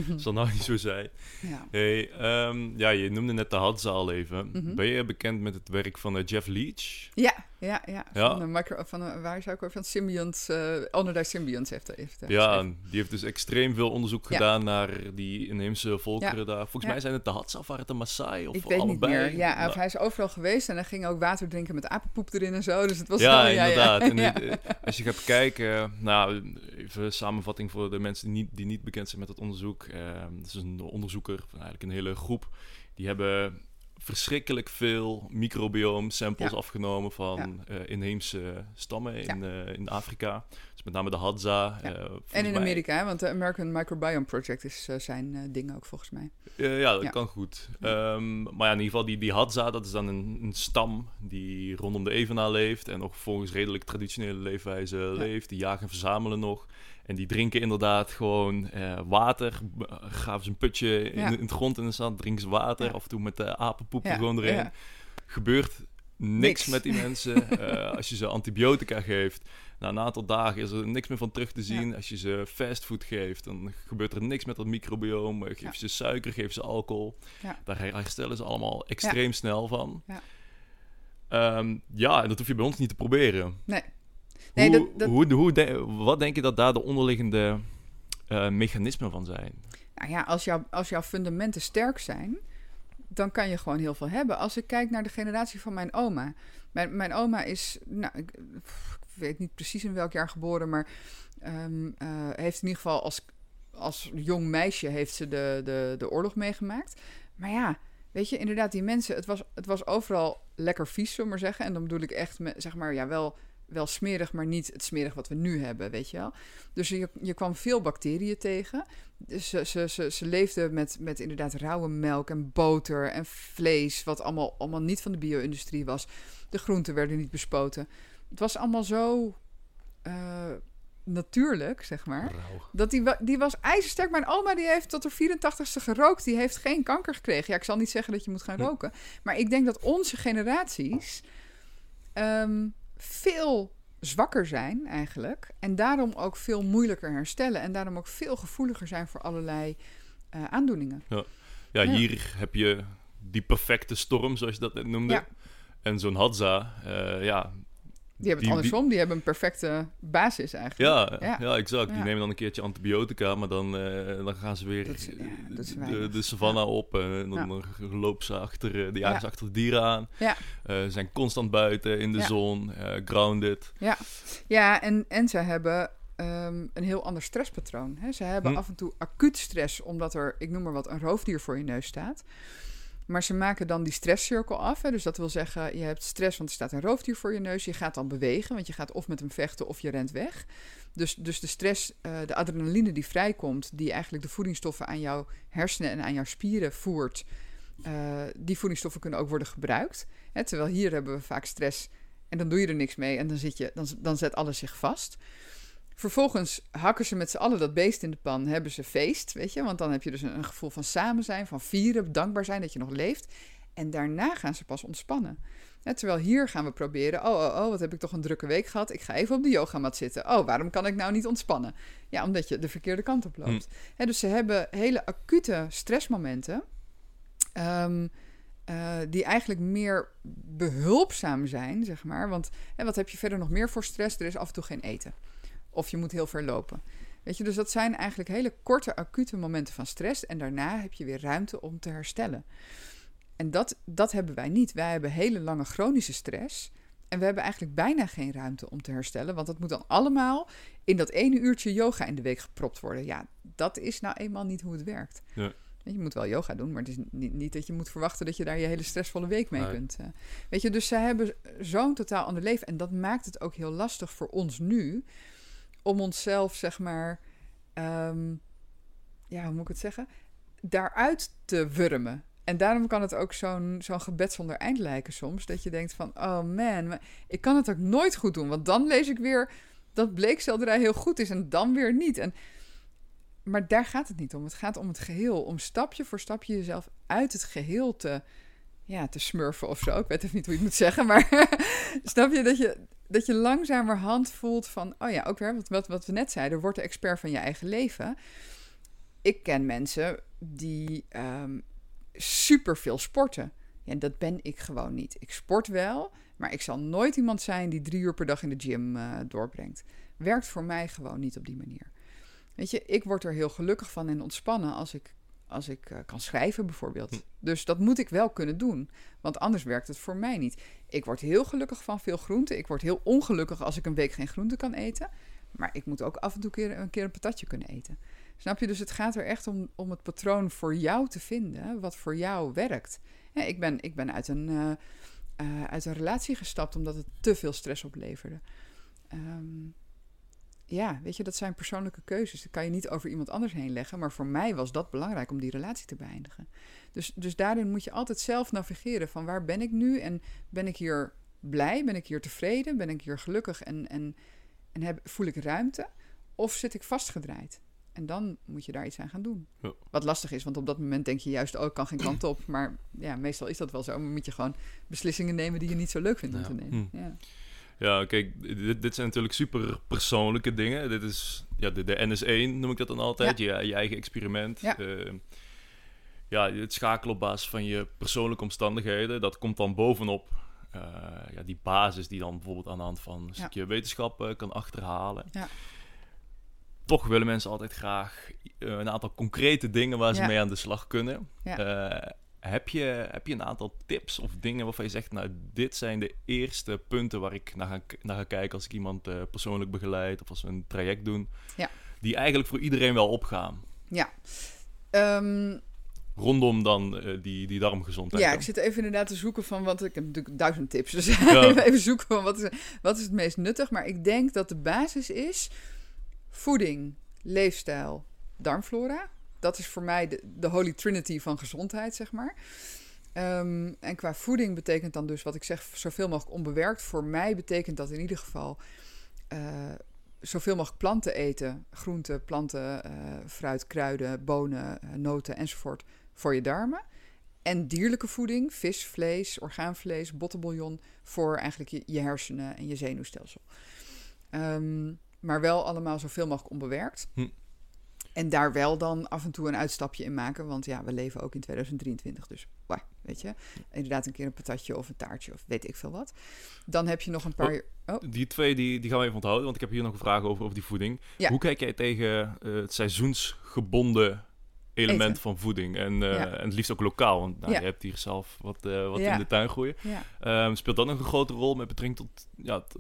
dat zal nou niet zo zijn. Ja. Hey, um, ja, je noemde net de Hadza al even. Mhm. Ben je bekend met het werk van uh, Jeff Leach? Ja, ja, ja. Van, de micro, van waar zou ik over van Symbiont, uh, Symbiont heeft, heeft Ja, die heeft dus extreem veel onderzoek gedaan naar die inheemse volkeren daar. Volgens mij zijn het de Hadza of het de Maasai of ik weet allebei. Niet meer. Ja, nou. hij is overal geweest en hij ging ook water drinken met apenpoep erin en zo. Dus het was ja, inderdaad. En eh, als je gaat kijken, nou, even samenvatting voor de mensen die niet, die niet bekend zijn met het onderzoek. Uh, het is een onderzoeker, eigenlijk een hele groep, die hebben verschrikkelijk veel microbiome samples afgenomen van ja. uh, inheemse stammen in, uh, in Afrika. Dus met name de Hadza. Uh, en in Amerika, want de American Microbiome Project is zijn ding ook volgens mij. ja, dat kan goed. Um, maar ja, in ieder geval die, die Hadza, dat is dan een, een, stam die rondom de Evenaar leeft en nog volgens redelijk traditionele leefwijze leeft. Die jagen en verzamelen nog. En die drinken inderdaad gewoon uh, water. Gaven ze een putje in, in, het grond in de zand, drinken ze water. Af en toe met de apenpoep ja. gewoon erin. Gebeurt niks, met die mensen. uh, als je ze antibiotica geeft, na een aantal dagen is er niks meer van terug te zien. Als je ze fastfood geeft, dan gebeurt er niks met dat microbiome. Geef ze suiker, geef ze alcohol. Daar herstellen ze allemaal extreem snel van. Ja. Um, ja, en dat hoef je bij ons niet te proberen. Nee. Nee, hoe, dat, Hoe, hoe wat denk je dat daar de onderliggende uh, mechanismen van zijn? Nou ja, als, jou, als jouw fundamenten sterk zijn, dan kan je gewoon heel veel hebben. Als ik kijk naar de generatie van mijn oma. Mijn, mijn oma is, nou, ik, weet niet precies in welk jaar geboren, maar um, heeft in ieder geval als, als jong meisje heeft ze de, de, de oorlog meegemaakt. Maar ja, weet je, inderdaad, die mensen, het was, het was overal lekker vies, zullen maar zeggen. En dan bedoel ik echt, met, zeg maar, ja, wel, wel smerig, maar niet het smerig wat we nu hebben, weet je wel. Dus je, je kwam veel bacteriën tegen. Dus ze, ze, ze, ze leefden met, met inderdaad rauwe melk en boter en vlees, wat allemaal, allemaal niet van de bio-industrie was. De groenten werden niet bespoten. Het was allemaal zo uh, natuurlijk, zeg maar. Dat die, die was ijzersterk. Mijn oma die heeft tot haar 84ste gerookt. Die heeft geen kanker gekregen. Ja, ik zal niet zeggen dat je moet gaan roken. Maar ik denk dat onze generaties um, veel zwakker zijn eigenlijk. En daarom ook veel moeilijker herstellen. En daarom ook veel gevoeliger zijn voor allerlei uh, aandoeningen. Ja. ja. hier heb je die perfecte storm, zoals je dat net noemde. Ja. En zo'n Hadza, uh, ja, die hebben het andersom, die, hebben een perfecte basis eigenlijk. Ja, ja. ja exact. Die nemen dan een keertje antibiotica, maar dan, uh, dan gaan ze weer de, de savanna op. En dan, lopen ze achter, de jagen ze achter de dieren aan. Ja. Uh, zijn constant buiten in de zon, uh, grounded. Ja, ja en, en ze hebben um, een heel ander stresspatroon. Hè? Ze hebben hm. af en toe acuut stress, omdat er, ik noem maar wat, een roofdier voor je neus staat. Maar ze maken dan die stresscirkel af. Hè. Dus dat wil zeggen, je hebt stress, want er staat een roofdier voor je neus. Je gaat dan bewegen, want je gaat of met hem vechten of je rent weg. Dus, dus de stress, uh, de adrenaline die vrijkomt, die eigenlijk de voedingsstoffen aan jouw hersenen en aan jouw spieren voert, uh, die voedingsstoffen kunnen ook worden gebruikt. Hè. Terwijl hier hebben we vaak stress en dan doe je er niks mee en dan, zit je, dan, dan zet alles zich vast. Vervolgens hakken ze met z'n allen dat beest in de pan, hebben ze feest, weet je. Want dan heb je dus een, een, gevoel van samen zijn, van vieren, dankbaar zijn dat je nog leeft. En daarna gaan ze pas ontspannen. terwijl hier gaan we proberen, oh, oh, oh, wat heb ik toch een drukke week gehad. Ik ga even op de yogamat zitten. Oh, waarom kan ik nou niet ontspannen? Ja, omdat je de verkeerde kant op loopt. Hm. dus ze hebben hele acute stressmomenten. Um, uh, die eigenlijk meer behulpzaam zijn, zeg maar. Want hè, wat heb je verder nog meer voor stress? Er is af en toe geen eten. Of je moet heel ver lopen. Weet je, dus dat zijn eigenlijk hele korte, acute momenten van stress. En daarna heb je weer ruimte om te herstellen. En dat, dat hebben wij niet. Wij hebben hele lange chronische stress. En we hebben eigenlijk bijna geen ruimte om te herstellen. Want dat moet dan allemaal in dat ene uurtje yoga in de week gepropt worden. Ja, dat is nou eenmaal niet hoe het werkt. Ja. Je moet wel yoga doen, maar het is niet, niet, dat je moet verwachten dat je daar je hele stressvolle week mee kunt. Uh. Weet je, dus zij hebben zo'n totaal ander leven. En dat maakt het ook heel lastig voor ons nu om onszelf, zeg maar, um, ja, hoe moet ik het zeggen? Daaruit te wurmen. En daarom kan het ook zo'n zo'n gebed zonder eind lijken soms. Dat je denkt van, oh man, ik kan het ook nooit goed doen. Want dan lees ik weer dat bleekselderij heel goed is en dan weer niet. En, maar daar gaat het niet om. Het gaat om het geheel. Om stapje voor stapje jezelf uit het geheel te, ja, te smurfen of zo. Ik weet even niet hoe je het moet zeggen. Maar snap je dat je dat je langzamerhand voelt van, oh ja, ook weer wat, wat, wat we net zeiden, word de expert van je eigen leven. Ik ken mensen die um, super veel sporten. En dat ben ik gewoon niet. Ik sport wel, maar ik zal nooit iemand zijn die drie uur per dag in de gym uh, doorbrengt. Werkt voor mij gewoon niet op die manier. Weet je, ik word er heel gelukkig van en ontspannen als ik als ik uh, kan schrijven bijvoorbeeld. Hm. Dus dat moet ik wel kunnen doen, want anders werkt het voor mij niet. Ik word heel gelukkig van veel groenten. Ik word heel ongelukkig als ik een week geen groente kan eten. Maar ik moet ook af en toe keer, een keer een patatje kunnen eten. Snap je? Dus het gaat er echt om, om het patroon voor jou te vinden, wat voor jou werkt. Ja, ik, ben, ik ben uit een, uh, uh, uit een relatie gestapt omdat het te veel stress opleverde. Um, ja, weet je, dat zijn persoonlijke keuzes. Dat kan je niet over iemand anders heen leggen. Maar voor mij was dat belangrijk om die relatie te beëindigen. Dus, dus daarin moet je altijd zelf navigeren van waar ben ik nu en ben ik hier blij, ben ik hier tevreden, ben ik hier gelukkig en, en, en heb, voel ik ruimte of zit ik vastgedraaid? En dan moet je daar iets aan gaan doen. Ja. Wat lastig is, want op dat moment denk je juist, oh, ik kan geen kant op. Maar ja, meestal is dat wel zo. Maar moet je gewoon beslissingen nemen die je niet zo leuk vindt om te nemen. Hm. Ja. Ja, kijk, dit, dit, zijn natuurlijk super persoonlijke dingen. Dit is ja, de, de NS1, noem ik dat dan altijd. Je, je eigen experiment. Ja. Uh, ja, het schakelen op basis van je persoonlijke omstandigheden. Dat komt dan bovenop ja, die basis die dan bijvoorbeeld aan de hand van een stukje wetenschap kan achterhalen. Ja. Toch willen mensen altijd graag een aantal concrete dingen waar ze mee aan de slag kunnen. Heb je, heb je een aantal tips of dingen waarvan je zegt, nou, dit zijn de eerste punten waar ik naar ga, naar ga kijken als ik iemand uh, persoonlijk begeleid of als we een traject doen, ja. die eigenlijk voor iedereen wel opgaan? Ja. Ehm, Rondom dan uh, die, die darmgezondheid. Ja, ik zit even inderdaad te zoeken van wat ik heb natuurlijk duizend tips, dus ja. even zoeken van wat is, wat is het meest nuttig. Maar ik denk dat de basis is voeding, leefstijl, darmflora dat is voor mij de, de holy trinity van gezondheid, zeg maar. Ehm, en qua voeding betekent dan dus wat ik zeg, zoveel mogelijk onbewerkt. Voor mij betekent dat in ieder geval uh, zoveel mogelijk planten eten. Groenten, planten, uh, fruit, kruiden, bonen, uh, noten enzovoort voor je darmen. En dierlijke voeding, vis, vlees, orgaanvlees, bottenbouillon voor eigenlijk je, hersenen en je zenuwstelsel. Um, maar wel allemaal zoveel mogelijk onbewerkt. Hm. En daar wel dan af en toe een uitstapje in maken. Want ja, we leven ook in 2023. Dus waar, weet je. Inderdaad een keer een patatje of een taartje of weet ik veel wat. Dan heb je nog een paar... Oh, oh. Die twee die, die gaan we even onthouden. Want ik heb hier nog een vraag over, over die voeding. Hoe kijk jij tegen uh, het seizoensgebonden element van voeding. En, uh, en het liefst ook lokaal. Want nou, je hebt hier zelf wat, uh, wat in de tuin groeien. Um, speelt dat nog een grote rol met betrekking tot ja, het,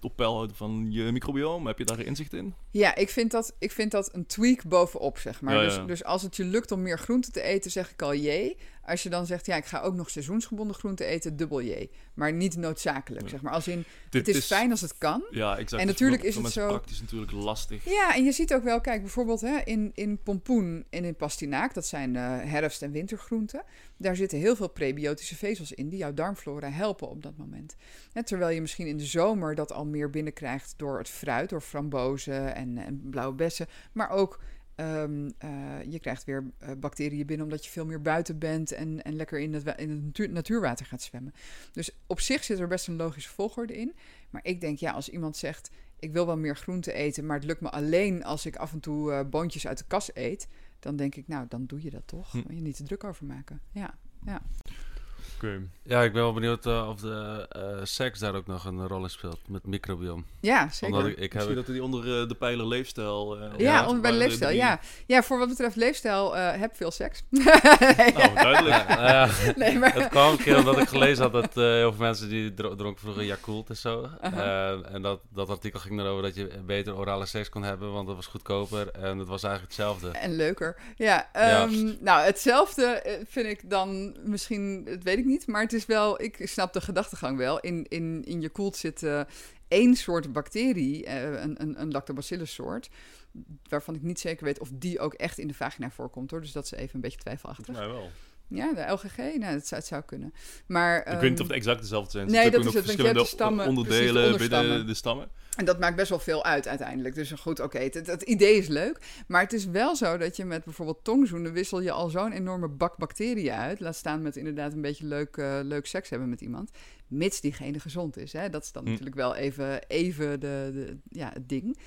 het van je microbiome? Heb je daar inzicht in? Ja, ik vind dat, ik vind dat een tweak bovenop, zeg maar. Dus, dus als het je lukt om meer groente te eten, zeg ik al jee. Als je dan zegt, ja, ik ga ook nog seizoensgebonden groenten eten, dubbel J. Maar niet noodzakelijk, zeg maar. Als in, het is, fijn als het kan. Ja, exact. En natuurlijk is het zo... praktisch natuurlijk lastig. Ja, en je ziet ook wel, kijk, bijvoorbeeld hè, in, in pompoen en in pastinaak, dat zijn uh, herfst- en wintergroenten. Daar zitten heel veel prebiotische vezels in die jouw darmflora helpen op dat moment. terwijl je misschien in de zomer dat al meer binnenkrijgt door het fruit, door frambozen en, en blauwe bessen. Maar ook Um, je krijgt weer uh, bacteriën binnen omdat je veel meer buiten bent en, en lekker in het, in het natuur, natuurwater gaat zwemmen. Dus op zich zit er best een logische volgorde in. Maar ik denk, ja, als iemand zegt: Ik wil wel meer groente eten, maar het lukt me alleen als ik af en toe uh, boontjes uit de kas eet. Dan denk ik, nou, dan doe je dat toch. Hm. Moet je niet te druk over maken. Ja, ja. Ja, ik ben wel benieuwd uh, of de uh, seks daar ook nog een rol in speelt met microbiom. Ja, zeker. Omdat ik, ik heb... dat die onder uh, de pijler leefstijl... ja, ja, onder bij de leefstijl, ja. Ja, voor wat betreft leefstijl, heb veel seks. nou, duidelijk. Ja, nee, maar... Het kwam een keer omdat ik gelezen had dat heel veel mensen die dronken vroeger Yakult en zo. -huh. en dat, dat artikel ging erover dat je beter orale seks kon hebben, want dat was goedkoper. En het was eigenlijk hetzelfde. En leuker. Ja, um, nou, hetzelfde vind ik dan misschien, het weet ik niet, maar het is wel, ik snap de gedachtegang wel. In, in, in je koelt zit uh, één soort bacterie, uh, een, een, een lactobacillus soort, waarvan ik niet zeker weet of die ook echt in de vagina voorkomt hoor. Dus dat is even een beetje twijfelachtig. Ja, wel. Ja, de LGG, nou, dat zou, het zou kunnen. Maar, ik weet niet of het ehm, exact dezelfde zijn. Nee, dat is het. Verschillende stammen, onderdelen binnen de stammen. En dat maakt best wel veel uit uiteindelijk. Dus goed, oké, het, het, idee is leuk. Maar het is wel zo dat je met bijvoorbeeld tongzoenen... wissel je al zo'n enorme bak bacteriën uit. Laat staan met inderdaad een beetje leuk, uh, leuk seks hebben met iemand. Mits diegene gezond is. Hè? Dat is dan hm. natuurlijk wel even, even de, de, ja, het ding.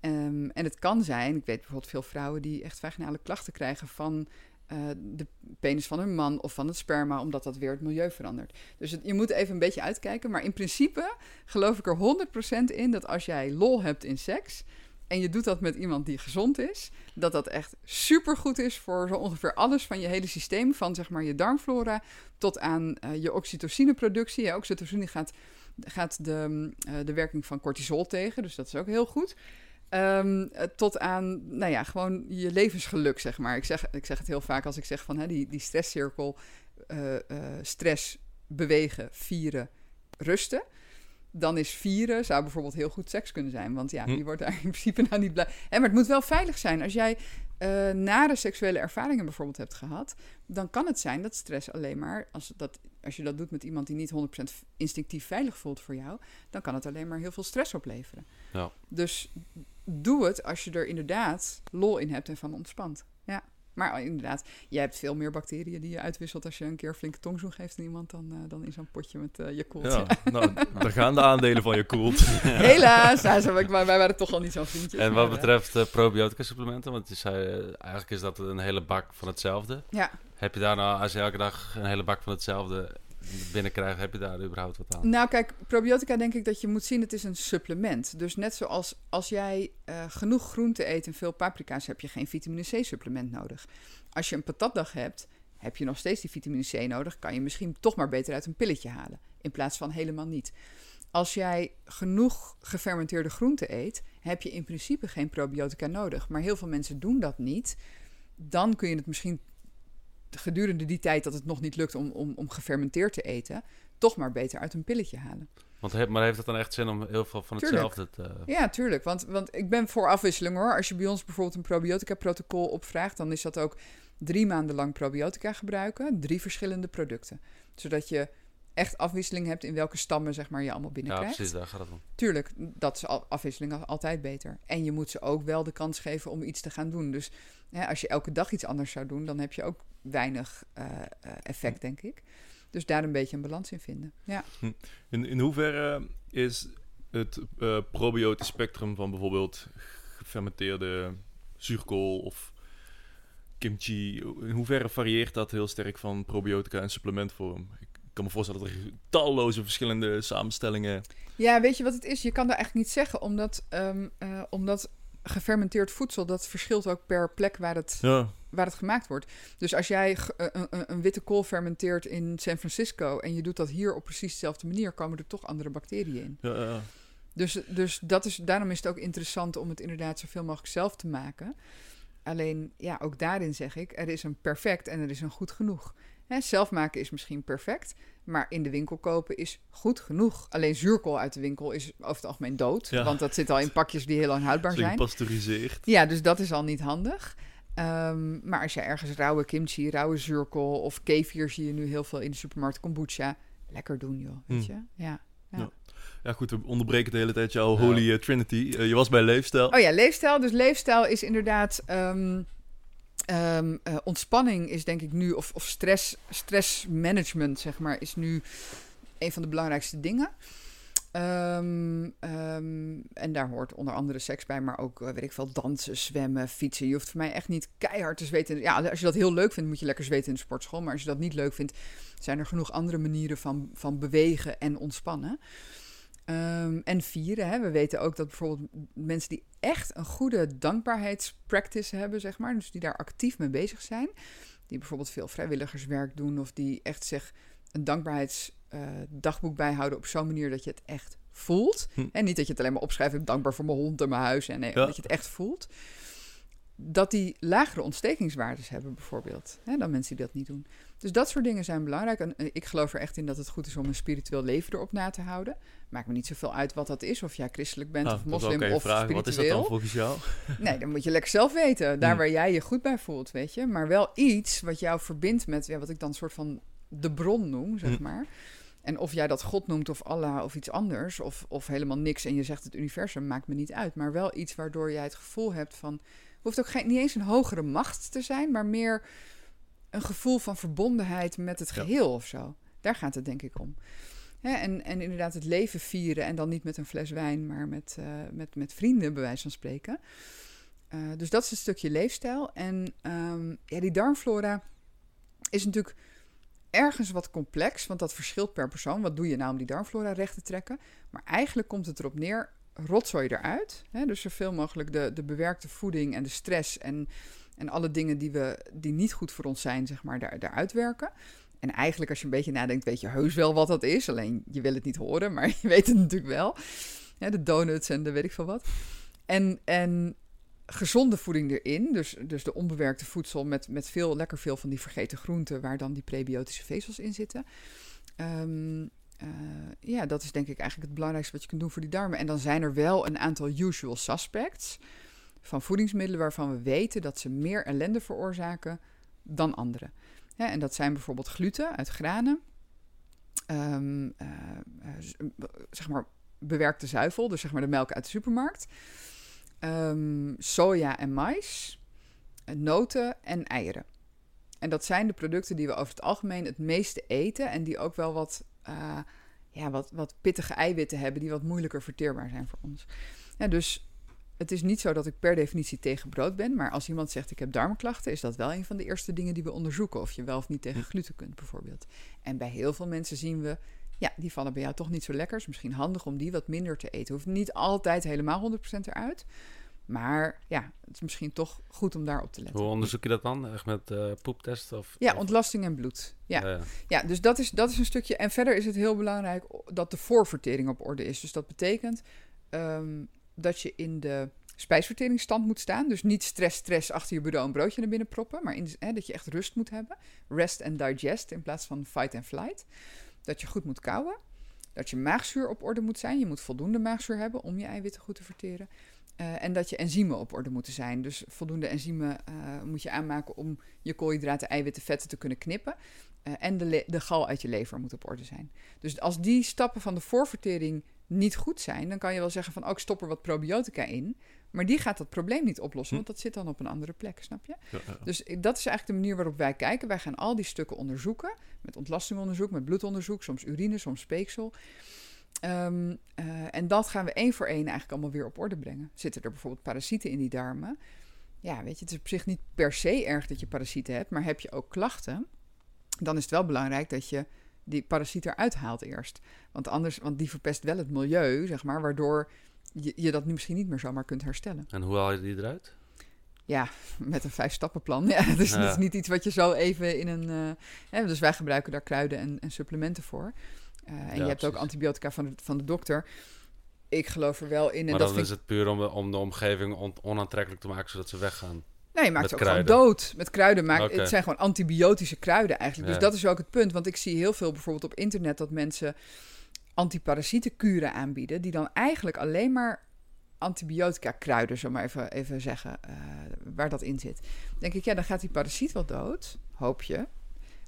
Um, en het kan zijn, ik weet bijvoorbeeld veel vrouwen die echt vaginale klachten krijgen van uh, de penis van hun man of van het sperma, omdat dat weer het milieu verandert. Dus je moet even een beetje uitkijken. Maar in principe geloof ik er 100% in dat als jij lol hebt in seks. En je doet dat met iemand die gezond is, dat dat echt super goed is voor zo ongeveer alles van je hele systeem. Van zeg maar je darmflora tot aan uh, je oxytocineproductie. Ja, oxytocine gaat, gaat de, uh, de werking van cortisol tegen, dus dat is ook heel goed. Um, tot aan, nou ja, gewoon je levensgeluk, zeg maar. Ik zeg, ik zeg het heel vaak als ik zeg van hè, die, die stresscirkel, uh, uh, stress, bewegen, vieren, rusten. Dan is vieren, zou bijvoorbeeld heel goed seks kunnen zijn. Want ja, hm. je wordt daar in principe nou niet blij. En, maar het moet wel veilig zijn. Als jij uh, nare seksuele ervaringen bijvoorbeeld hebt gehad, dan kan het zijn dat stress alleen maar, als, dat, als je dat doet met iemand die niet 100% instinctief veilig voelt voor jou, dan kan het alleen maar heel veel stress opleveren. Ja. Dus doe het als je er inderdaad lol in hebt en van ontspant. Ja. Maar inderdaad, je hebt veel meer bacteriën die je uitwisselt als je een keer flinke tongzoen geeft aan iemand dan, uh, dan in zo'n potje met uh, je koelt. Ja, nou, daar gaan de aandelen van je koelt. Helaas, nou, ik, maar wij waren toch al niet zo'n vriendjes. En wat betreft uh, probiotica supplementen, want je zei, eigenlijk is dat een hele bak van hetzelfde. Ja. Heb je daar nou, als je elke dag een hele bak van hetzelfde binnenkrijgen, heb je daar überhaupt wat aan? Nou, kijk, probiotica denk ik dat je moet zien, het is een supplement. Dus net zoals als jij uh, genoeg groente eet en veel paprika's, heb je geen vitamine C-supplement nodig. Als je een patatdag hebt, heb je nog steeds die vitamine C nodig, kan je misschien toch maar beter uit een pilletje halen, in plaats van helemaal niet. Als jij genoeg gefermenteerde groenten eet, heb je in principe geen probiotica nodig. Maar heel veel mensen doen dat niet. Dan kun je het misschien gedurende die tijd dat het nog niet lukt om, om, om gefermenteerd te eten, toch maar beter uit een pilletje halen. Want, maar heeft het dan echt zin om heel veel van hetzelfde te... Ja, tuurlijk. Want, want ik ben voor afwisseling hoor. Als je bij ons bijvoorbeeld een probiotica-protocol opvraagt... dan is dat ook drie maanden lang probiotica gebruiken. Drie verschillende producten. Zodat je echt afwisseling hebt in welke stammen zeg maar, je allemaal binnenkrijgt. Ja, precies, daar gaat het om. Tuurlijk, dat is afwisseling altijd beter. En je moet ze ook wel de kans geven om iets te gaan doen. Dus als je elke dag iets anders zou doen, dan heb je ook weinig uh, effect, denk ik. Dus daar een beetje een balans in vinden. Ja. Hm. In, in hoeverre is het uh, probiotisch spectrum van bijvoorbeeld gefermenteerde zuurkool of kimchi, in hoeverre varieert dat heel sterk van probiotica en supplementvorm? Ik kan me voorstellen dat er talloze verschillende samenstellingen. Ja, weet je wat het is? Je kan dat eigenlijk niet zeggen, omdat, um, omdat gefermenteerd voedsel, dat verschilt ook per plek waar het, waar het gemaakt wordt. Dus als jij eh, een, een, witte kool fermenteert in San Francisco en je doet dat hier op precies dezelfde manier, komen er toch andere bacteriën in. Ja, ja. Dus, dus dat is, daarom is het ook interessant om het inderdaad zoveel mogelijk zelf te maken. Alleen, ja, ook daarin zeg ik, er is een perfect en er is een goed genoeg. Hè, zelf maken is misschien perfect, maar in de winkel kopen is goed genoeg. Alleen zuurkool uit de winkel is over het algemeen dood. Want dat zit al in pakjes die heel lang houdbaar zijn. Gepasteuriseerd. Ja, dus dat is al niet handig. Um, maar als je ergens rauwe kimchi, rauwe zuurkool of kefir zie je nu heel veel in de supermarkt, kombucha. Lekker doen, joh. Weet hmm. je? Ja. ja. ja. goed, we onderbreken de hele tijd jouw Holy Trinity. Uh, je was bij Leefstijl. Oh ja, Leefstijl. Dus Leefstijl is inderdaad... Um, Um, uh, ontspanning is denk ik nu, of, of stress, stressmanagement, zeg maar, is nu een van de belangrijkste dingen. Um, um, en daar hoort onder andere seks bij, maar ook, uh, weet ik veel, dansen, zwemmen, fietsen. Je hoeft voor mij echt niet keihard te zweten. Ja, als je dat heel leuk vindt, moet je lekker zweten in de sportschool. Maar als je dat niet leuk vindt, zijn er genoeg andere manieren van, van bewegen en ontspannen. Um, en vieren. Hè. We weten ook dat bijvoorbeeld mensen die echt een goede dankbaarheidspractice hebben, zeg maar, dus die daar actief mee bezig zijn, die bijvoorbeeld veel vrijwilligerswerk doen of die echt zich een dankbaarheidsdagboek uh, bijhouden op zo'n manier dat je het echt voelt. Hm. En niet dat je het alleen maar opschrijft, ik dankbaar voor mijn hond en mijn huis. En nee, dat je het echt voelt. Dat die lagere ontstekingswaardes hebben, bijvoorbeeld, hè, dan mensen die dat niet doen. Dus dat soort dingen zijn belangrijk. En ik geloof er echt in dat het goed is om een spiritueel leven erop na te houden. Maakt me niet zoveel uit wat dat is. Of jij christelijk bent, oh, of moslim, of spiritueel. Wat is dat dan volgens jou? Nee, dan moet je lekker zelf weten. Daar hmm. waar jij je goed bij voelt, weet je. Maar wel iets wat jou verbindt met ja, wat ik dan een soort van de bron noem, zeg hmm. maar. En of jij dat God noemt of Allah of iets anders, of, of helemaal niks en je zegt het universum, maakt me niet uit. Maar wel iets waardoor jij het gevoel hebt van. hoeft ook geen, niet eens een hogere macht te zijn, maar meer een gevoel van verbondenheid met het geheel of zo. Daar gaat het denk ik om. En, en inderdaad het leven vieren en dan niet met een fles wijn, maar met, uh, met, met vrienden, bij wijze van spreken. Uh, dus dat is een stukje leefstijl. En um, ja, die darmflora is natuurlijk ergens wat complex, want dat verschilt per persoon. Wat doe je nou om die darmflora recht te trekken? Maar eigenlijk komt het erop neer, rotzooi eruit. Hè? Dus zoveel mogelijk de, de bewerkte voeding en de stress en en alle dingen die, we, die niet goed voor ons zijn, zeg maar, daar, daaruit werken. En eigenlijk, als je een beetje nadenkt, weet je heus wel wat dat is. Alleen je wil het niet horen, maar je weet het natuurlijk wel. De donuts en de weet ik veel wat. En, en gezonde voeding erin. Dus, dus de onbewerkte voedsel met, met veel, lekker veel van die vergeten groenten, waar dan die prebiotische vezels in zitten. Um, uh, ja, dat is denk ik eigenlijk het belangrijkste wat je kunt doen voor die darmen. En dan zijn er wel een aantal usual suspects van voedingsmiddelen waarvan we weten dat ze meer ellende veroorzaken dan andere. En dat zijn bijvoorbeeld gluten uit granen, ehm, eh, eh, zeg maar bewerkte zuivel, dus zeg maar de melk uit de supermarkt, um, soja en mais, noten en eieren. En dat zijn de producten die we over het algemeen het meeste eten en die ook wel wat, ja, wat, wat pittige eiwitten hebben die wat moeilijker verteerbaar zijn voor ons. Ja, dus het is niet zo dat ik per definitie tegen brood ben, maar als iemand zegt ik heb darmklachten, is dat wel een van de eerste dingen die we onderzoeken. Of je wel of niet tegen hm. gluten kunt, bijvoorbeeld. En bij heel veel mensen zien we, ja, die vallen bij jou toch niet zo lekker. is misschien handig om die wat minder te eten. Hoeft niet altijd helemaal 100% eruit. Maar ja, het is misschien toch goed om daarop te letten. Hoe onderzoek je dat dan? Echt met uh, poeptest? Of, ja, ontlasting en bloed. Ja, ja, ja. dus dat is, dat is een stukje. En verder is het heel belangrijk dat de voorvertering op orde is. Dus dat betekent um, dat je in de spijsverteringsstand moet staan. Dus niet stress, stress achter je bureau een broodje naar binnen proppen. Maar in, hè, dat je echt rust moet hebben. Rest and digest in plaats van fight and flight. Dat je goed moet kouwen. Dat je maagzuur op orde moet zijn. Je moet voldoende maagzuur hebben om je eiwitten goed te verteren. Uh, en dat je enzymen op orde moeten zijn. Dus voldoende enzymen uh, moet je aanmaken om je koolhydraten, eiwitten, vetten te kunnen knippen. Uh, en de, de gal uit je lever moet op orde zijn. Dus als die stappen van de voorvertering niet goed zijn, dan kan je wel zeggen van, ook oh, stop er wat probiotica in. Maar die gaat dat probleem niet oplossen, hm. want dat zit dan op een andere plek, snap je? Dus dat is eigenlijk de manier waarop wij kijken. Wij gaan al die stukken onderzoeken, met ontlastingonderzoek, met bloedonderzoek, soms urine, soms speeksel. Um, uh, en dat gaan we één voor één eigenlijk allemaal weer op orde brengen. Zitten er bijvoorbeeld parasieten in die darmen? Ja, weet je, het is op zich niet per se erg dat je parasieten hebt, maar heb je ook klachten, dan is het wel belangrijk dat je die parasiet eruit haalt eerst. Want anders, want die verpest wel het milieu, zeg maar, waardoor je, je dat nu misschien niet meer zomaar kunt herstellen. En hoe haal je die eruit? Ja, met een vijf-stappenplan. Ja, dus het is niet iets wat je zo even in een. Uh, hè, dus wij gebruiken daar kruiden en, en supplementen voor. Uh, en je hebt ook antibiotica van de, van de dokter. Ik geloof er wel in. En maar dan is het puur om, om de omgeving on, onaantrekkelijk te maken zodat ze weggaan. Nee, je maakt ze ook gewoon dood. Met kruiden maakt het zijn gewoon antibiotische kruiden eigenlijk. Dus dat is ook het punt. Want ik zie heel veel bijvoorbeeld op internet dat mensen antiparasietenkuren aanbieden, die dan eigenlijk alleen maar antibiotica kruiden, zo maar even, even zeggen, uh, waar dat in zit. denk ik, ja, dan gaat die parasiet wel dood, hoop je.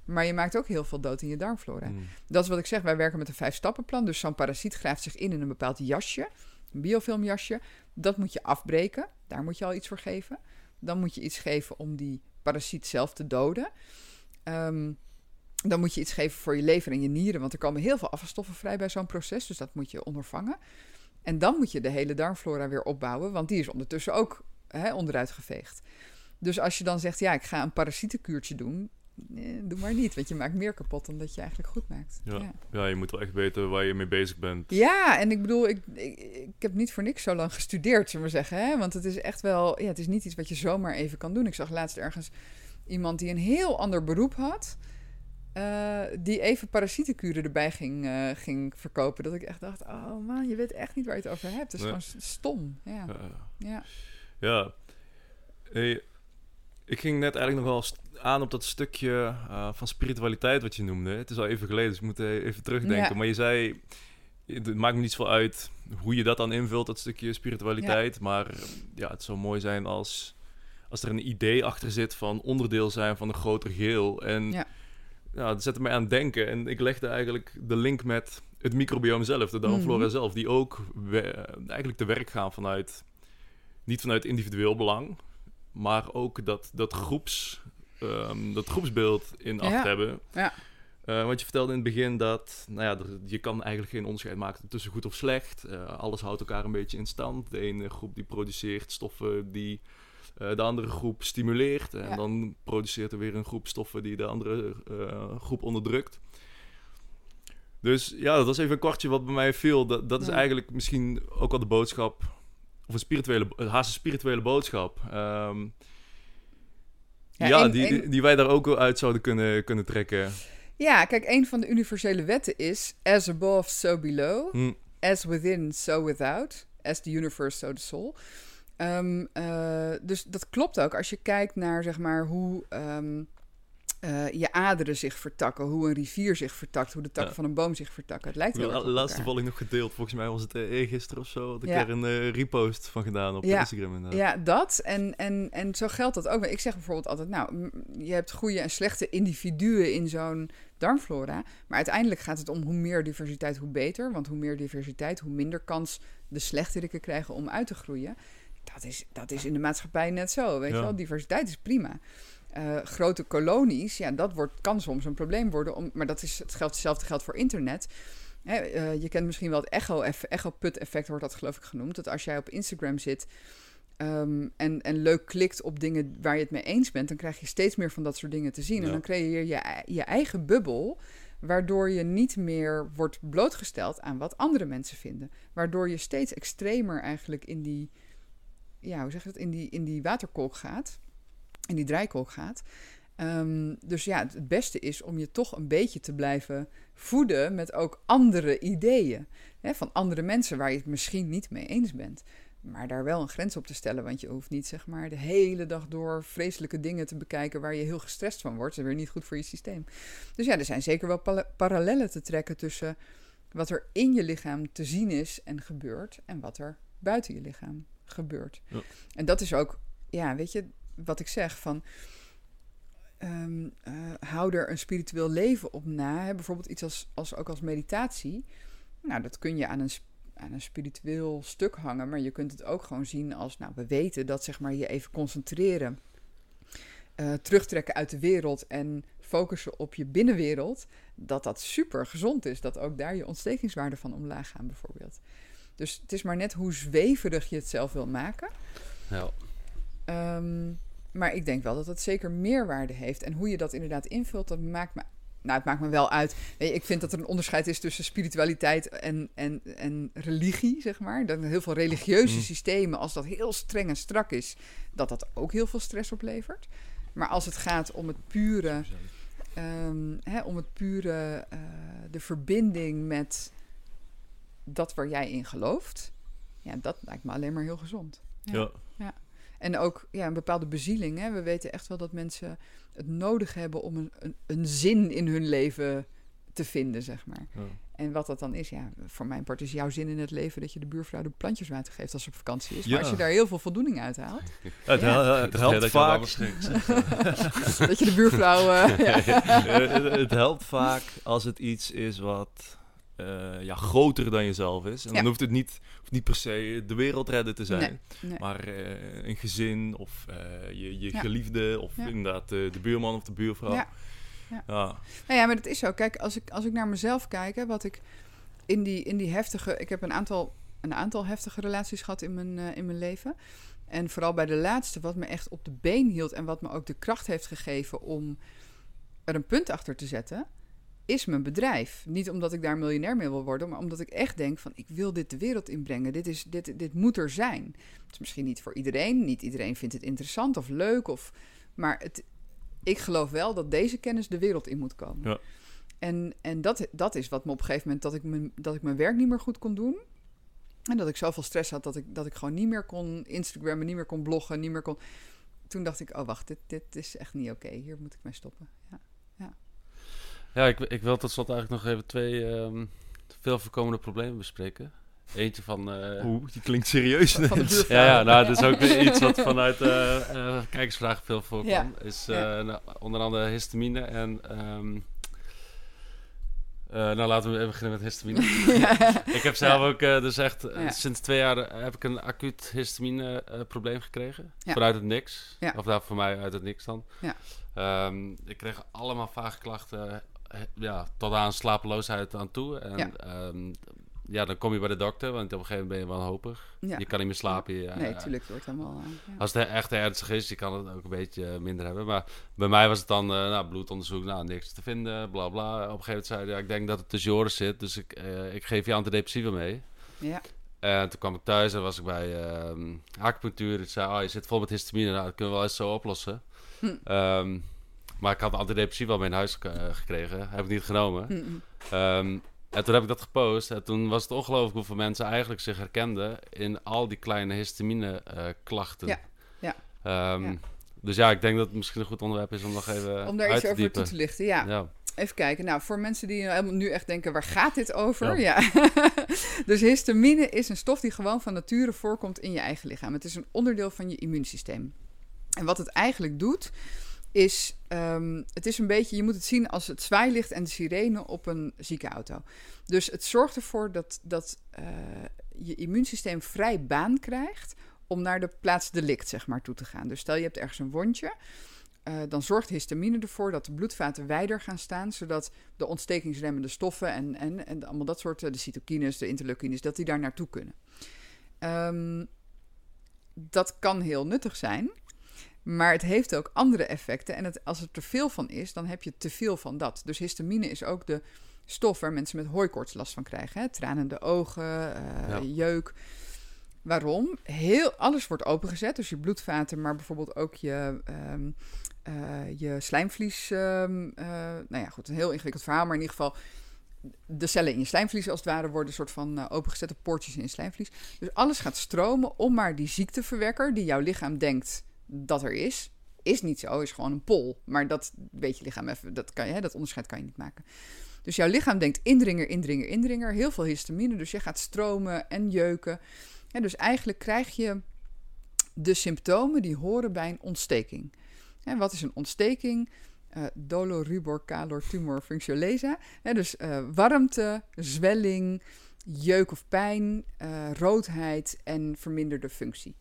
Maar je maakt ook heel veel dood in je darmflora. Mm. Dat is wat ik zeg, wij werken met een vijf-stappenplan. Dus zo'n parasiet graaft zich in in een bepaald jasje, een biofilmjasje. Dat moet je afbreken, daar moet je al iets voor geven. Dan moet je iets geven om die parasiet zelf te doden. Um, dan moet je iets geven voor je lever en je nieren, want er komen heel veel afvalstoffen vrij bij zo'n proces, dus dat moet je ondervangen. En dan moet je de hele darmflora weer opbouwen, want die is ondertussen ook hè, onderuit geveegd. Dus als je dan zegt, ja, ik ga een parasietenkuurtje doen, doe maar niet, want je maakt meer kapot dan dat je eigenlijk goed maakt. Ja, ja. je moet wel echt weten waar je mee bezig bent. Ja, en ik bedoel, ik, ik, ik heb niet voor niks zo lang gestudeerd, zullen we zeggen. Hè? Want het is echt wel, ja, het is niet iets wat je zomaar even kan doen. Ik zag laatst ergens iemand die een heel ander beroep had. Uh, die even parasietenkuren erbij ging, uh, ging verkopen. Dat ik echt dacht, oh man, je weet echt niet waar je het over hebt. Het is gewoon stom. Ja. ja. ja. Hey, ik ging net eigenlijk nog wel aan op dat stukje uh, van spiritualiteit wat je noemde. Het is al even geleden, dus ik moet even terugdenken. Ja. Maar je zei, het maakt me niet zoveel uit hoe je dat dan invult, dat stukje spiritualiteit. Ja. Maar ja, het zou mooi zijn als, als er een idee achter zit van onderdeel zijn van een groter geheel. En ja ja, dat zette mij aan het denken. En ik legde eigenlijk de link met het microbiome zelf, de darmflora mm zelf, die ook eigenlijk te werk gaan vanuit, niet vanuit individueel belang, maar ook dat, dat, groeps, um, dat groepsbeeld in acht hebben. Ja. Uh, want je vertelde in het begin dat nou ja, je kan eigenlijk geen onderscheid maken tussen goed of slecht. Uh, alles houdt elkaar een beetje in stand. De ene groep die produceert stoffen die uh, de andere groep stimuleert. En dan produceert er weer een groep stoffen die de andere groep onderdrukt. Dus ja, dat was even een kwartje wat bij mij viel. Dat, dat is eigenlijk misschien ook wel de boodschap, of een spirituele, haast een spirituele boodschap. Um, ja, ja die, die wij daar ook wel uit zouden kunnen, kunnen trekken. Ja, kijk, een van de universele wetten is: as above, so below. Hm. As within, so without. As the universe, so the soul. Um, uh, dus dat klopt ook. Als je kijkt naar zeg maar, hoe um, uh, je aderen zich vertakken, hoe een rivier zich vertakt, hoe de takken van een boom zich vertakken. Het lijkt erg. Laatste val ik nog gedeeld. Volgens mij was het uh, gisteren of zo. Dat ik er een uh, repost van gedaan op Instagram. Inderdaad. Ja, dat. En, en, en zo geldt dat ook. Ik zeg bijvoorbeeld altijd, nou, je hebt goede en slechte individuen in zo'n darmflora. Maar uiteindelijk gaat het om hoe meer diversiteit, hoe beter. Want hoe meer diversiteit, hoe minder kans de slechteriken krijgen om uit te groeien dat is, dat is in de maatschappij net zo. Weet je wel, diversiteit is prima. Uh, grote kolonies, ja, dat wordt, kan soms een probleem worden. Om, maar dat is, het geldt, hetzelfde geldt voor internet. uh, je kent misschien wel het echo-put-effect, wordt dat geloof ik genoemd. Dat als jij op Instagram zit um, en, en leuk klikt op dingen waar je het mee eens bent, dan krijg je steeds meer van dat soort dingen te zien. En dan creëer je je, je eigen bubbel, waardoor je niet meer wordt blootgesteld aan wat andere mensen vinden. Waardoor je steeds extremer eigenlijk in die, ja, hoe zeg je dat, in die, in die waterkolk gaat, in die draaikolk gaat. Um, dus ja, het beste is om je toch een beetje te blijven voeden met ook andere ideeën. Hè, van andere mensen waar je het misschien niet mee eens bent. Maar daar wel een grens op te stellen. Want je hoeft niet zeg maar de hele dag door vreselijke dingen te bekijken waar je heel gestrest van wordt. Dat is weer niet goed voor je systeem. Dus ja, er zijn zeker wel parallellen te trekken tussen wat er in je lichaam te zien is en gebeurt. En wat er buiten je lichaam gebeurt. Ja. En dat is ook, ja, weet je, wat ik zeg van. Um, hou er een spiritueel leven op na. Hè? Bijvoorbeeld iets als, als, ook als meditatie. Nou, dat kun je aan een aan een spiritueel stuk hangen, maar je kunt het ook gewoon zien als, nou, we weten dat zeg maar je even concentreren, uh, terugtrekken uit de wereld en focussen op je binnenwereld, dat dat super gezond is. Dat ook daar je ontstekingswaarden van omlaag gaan, bijvoorbeeld. Dus het is maar net hoe zweverig je het zelf wil maken. Ja. Ehm, maar ik denk wel dat het zeker meerwaarde heeft. En hoe je dat inderdaad invult, dat maakt me nou, het maakt me wel uit. Ik vind dat er een onderscheid is tussen spiritualiteit en, en, en religie, zeg maar. Dat heel veel religieuze mm. systemen, als dat heel streng en strak is, dat dat ook heel veel stress oplevert. Maar als het gaat om het pure, um, hè, om het pure, uh, de verbinding met dat waar jij in gelooft, ja, dat lijkt me alleen maar heel gezond. ja. ja. En ook ja, een bepaalde bezieling. Hè. We weten echt wel dat mensen het nodig hebben om een, een, een zin in hun leven te vinden, zeg maar. En wat dat dan is, ja, voor mijn part is jouw zin in het leven dat je de buurvrouw de plantjes water geeft als ze op vakantie is. Maar als je daar heel veel voldoening uit haalt. het, het, helpt vaak. dat je de buurvrouw. Uh, het helpt vaak als het iets is wat uh, ja, groter dan jezelf is. En dan hoeft het niet, hoeft niet per se de wereld redden te zijn. Maar uh, een gezin of uh, je, je geliefde of inderdaad de buurman of de buurvrouw. Ja. Ja. Nou ja, maar dat is zo. Kijk, als ik, als ik naar mezelf kijk, hè, wat ik in die, in die heftige... Ik heb een aantal, een aantal heftige relaties gehad in mijn, in mijn leven. En vooral bij de laatste, wat me echt op de been hield... en wat me ook de kracht heeft gegeven om er een punt achter te zetten is mijn bedrijf. Niet omdat ik daar miljonair mee wil worden, maar omdat ik echt denk van ik wil dit de wereld inbrengen. Dit, is, dit, dit moet er zijn. Het is misschien niet voor iedereen. Niet iedereen vindt het interessant of leuk. Of, maar het, ik geloof wel dat deze kennis de wereld in moet komen. Ja. En, en dat, dat is wat me op een gegeven moment dat ik, mijn, dat ik mijn werk niet meer goed kon doen. En dat ik zoveel stress had dat ik, dat ik gewoon niet meer kon Instagrammen, niet meer kon bloggen, niet meer kon. Toen dacht ik, oh wacht, dit, dit is echt niet oké. Hier moet ik mee stoppen. Ja. Ja, ik, ik wil tot slot eigenlijk nog even twee um, veel voorkomende problemen bespreken. Eentje van... Uh, Oeh, die klinkt serieus. ja, ja, nou, dat is ook iets wat vanuit uh, uh, kijkersvragen veel voorkomt. Is nou, onder andere histamine en... Um, nou, laten we even beginnen met histamine. ik heb zelf ook dus echt sinds twee jaar heb ik een acuut histamine probleem gekregen. Vanuit het niks. Of daar voor mij uit het niks dan. Um, ik kreeg allemaal vage klachten ja, tot aan slapeloosheid aan toe. En ja. Ehm, ja, dan kom je bij de dokter, want op een gegeven moment ben je wanhopig. Ja. Je kan niet meer slapen. Nee, natuurlijk, het wordt helemaal... Uh, Als het echt ernstig is, je kan het ook een beetje minder hebben. Maar bij mij was het dan, nou, bloedonderzoek, nou, niks te vinden, bla bla. Op een gegeven moment zei hij, ja, ik denk dat het tussen je oren zit, dus ik, ik geef je antidepressiva mee. Ja. En toen kwam ik thuis en was ik bij uh, acupunctuur. Ik zei, oh, je zit vol met histamine, nou, dat kunnen we wel eens zo oplossen. Hm. Um, maar ik had antidepressief wel mee in huis uh, gekregen. Heb ik niet genomen. Um, en toen heb ik dat gepost. En toen was het ongelooflijk hoeveel mensen eigenlijk zich herkenden in al die kleine histamine uh, klachten. Ja. Ja. Um, ja. Dus ja, ik denk dat het misschien een goed onderwerp is om nog even Om daar iets over toe te lichten, ja. ja. Even kijken. Nou, voor mensen die nu echt denken, waar gaat dit over? Ja. ja. dus histamine is een stof die gewoon van nature voorkomt in je eigen lichaam. Het is een onderdeel van je immuunsysteem. En wat het eigenlijk doet, is, um, het is een beetje, je moet het zien als het zwaailicht en de sirene op een ziekenauto. Dus het zorgt ervoor dat, dat uh, je immuunsysteem vrij baan krijgt om naar de plaats delict, zeg maar, toe te gaan. Dus stel je hebt ergens een wondje. uh, dan zorgt histamine ervoor dat de bloedvaten wijder gaan staan, zodat de ontstekingsremmende stoffen en, en, en allemaal dat soort, de cytokines, de interleukines, dat die daar naartoe kunnen. Um, dat kan heel nuttig zijn. Maar het heeft ook andere effecten. En het, als er te veel van is, dan heb je te veel van dat. Dus histamine is ook de stof waar mensen met hooikoorts last van krijgen. Hè? Tranende ogen, uh, jeuk. Waarom? Heel, alles wordt opengezet. Dus je bloedvaten, maar bijvoorbeeld ook je, um, uh, je slijmvlies. Um, uh, nou ja, goed, een heel ingewikkeld verhaal. Maar in ieder geval, de cellen in je slijmvlies als het ware worden een soort van opengezette poortjes in je slijmvlies. Dus alles gaat stromen om maar die ziekteverwekker die jouw lichaam denkt dat er is, is niet zo, is gewoon een pol. Maar dat weet je lichaam even, dat, kan je, hè, dat onderscheid kan je niet maken. Dus jouw lichaam denkt indringer, indringer, indringer, heel veel histamine, dus je gaat stromen en jeuken. En dus eigenlijk krijg je de symptomen die horen bij een ontsteking. En wat is een ontsteking? uh, dolorubor calor tumor functiolesa. dus uh, warmte, zwelling, jeuk of pijn, uh, roodheid en verminderde functie.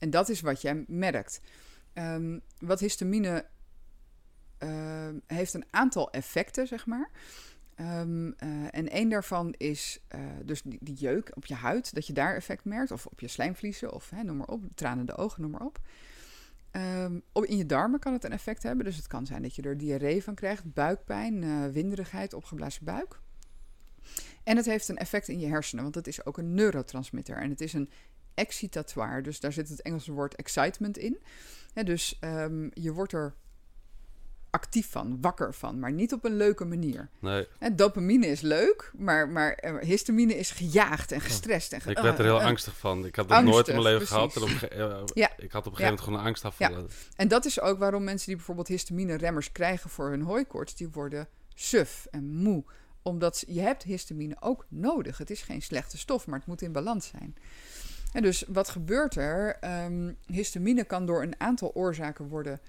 En dat is wat jij merkt. Um, wat histamine heeft een aantal effecten, zeg maar. Um, en één daarvan is dus die, jeuk op je huid, dat je daar effect merkt. Of op je slijmvliezen, of hè, noem maar op, tranende ogen, noem maar op. In je darmen kan het een effect hebben. Dus het kan zijn dat je er diarree van krijgt, buikpijn, uh, winderigheid, opgeblazen buik. En het heeft een effect in je hersenen, want het is ook een neurotransmitter. En het is een excitatoire, dus daar zit het Engelse woord excitement in. dus um, je wordt er actief van, wakker van, maar niet op een leuke manier. Nee. En dopamine is leuk, maar, maar eh, histamine is gejaagd en gestrest. En ik werd er heel uh, angstig van. Ik had dat nooit in mijn leven gehad. En op, ja. Ik had op een gegeven moment gewoon een angstaanval. Ja. En dat is ook waarom mensen die bijvoorbeeld histamine-remmers krijgen voor hun hooikoorts, die worden suf en moe omdat je hebt histamine ook nodig. Het is geen slechte stof, maar het moet in balans zijn. Dus wat gebeurt er? Um, histamine kan door een aantal oorzaken worden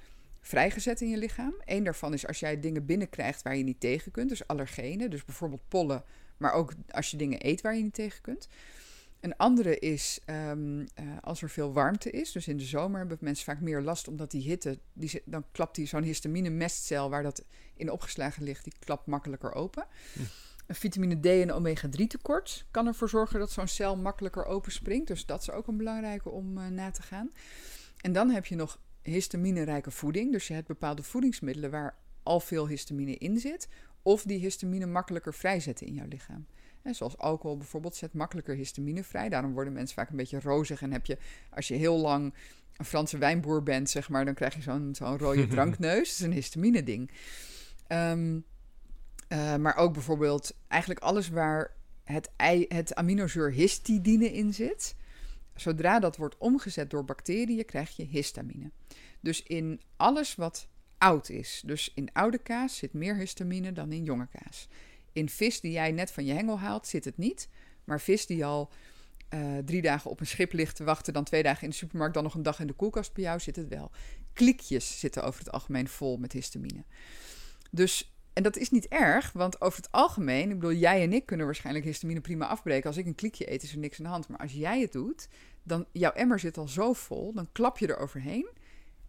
vrijgezet in je lichaam. Eén daarvan is als jij dingen binnenkrijgt waar je niet tegen kunt. Dus allergenen, dus bijvoorbeeld pollen. Maar ook als je dingen eet waar je niet tegen kunt. Een andere is um, uh, als er veel warmte is. Dus in de zomer hebben mensen vaak meer last omdat die hitte... Die, dan klapt die zo'n histamine-mestcel waar dat in opgeslagen ligt... die klapt makkelijker open. Hm. Een vitamine D en omega-3 tekort kan ervoor zorgen dat zo'n cel makkelijker openspringt. Dus dat is ook een belangrijke om uh, na te gaan. En dan heb je nog histamine-rijke voeding. Dus je hebt bepaalde voedingsmiddelen waar al veel histamine in zit. Of die histamine makkelijker vrijzetten in jouw lichaam. En zoals alcohol bijvoorbeeld zet makkelijker histamine vrij. Daarom worden mensen vaak een beetje rozig. En heb je, als je heel lang een Franse wijnboer bent, zeg maar, dan krijg je zo'n zo'n rode drankneus. Dat is een histamine-ding. Um, uh, maar ook bijvoorbeeld eigenlijk alles waar het, het aminozuur histidine in zit. Zodra dat wordt omgezet door bacteriën, krijg je histamine. Dus in alles wat oud is, dus in oude kaas zit meer histamine dan in jonge kaas. In vis die jij net van je hengel haalt, zit het niet. Maar vis die al uh, drie dagen op een schip ligt te wachten, dan twee dagen in de supermarkt, dan nog een dag in de koelkast bij jou, zit het wel. Klikjes zitten over het algemeen vol met histamine. Dus, en dat is niet erg, want over het algemeen, ik bedoel, jij en ik kunnen waarschijnlijk histamine prima afbreken. Als ik een klikje eet, is er niks aan de hand. Maar als jij het doet, dan jouw emmer zit al zo vol, dan klap je er overheen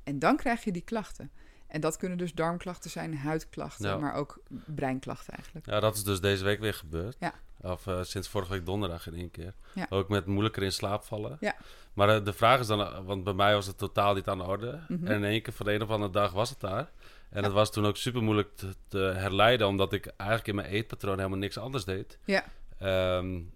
en dan krijg je die klachten. En dat kunnen dus darmklachten zijn, huidklachten, maar ook breinklachten eigenlijk. Ja, dat is dus deze week weer gebeurd. Ja. Of uh, sinds vorige week donderdag in één keer. Ja. Ook met moeilijker in slaap vallen. Ja. Maar uh, de vraag is dan, uh, want bij mij was het totaal niet aan de orde. Mm -hmm. En in één keer van de een of andere dag was het daar. En ja. het was toen ook super moeilijk te, te, herleiden, omdat ik eigenlijk in mijn eetpatroon helemaal niks anders deed. Ja. Um,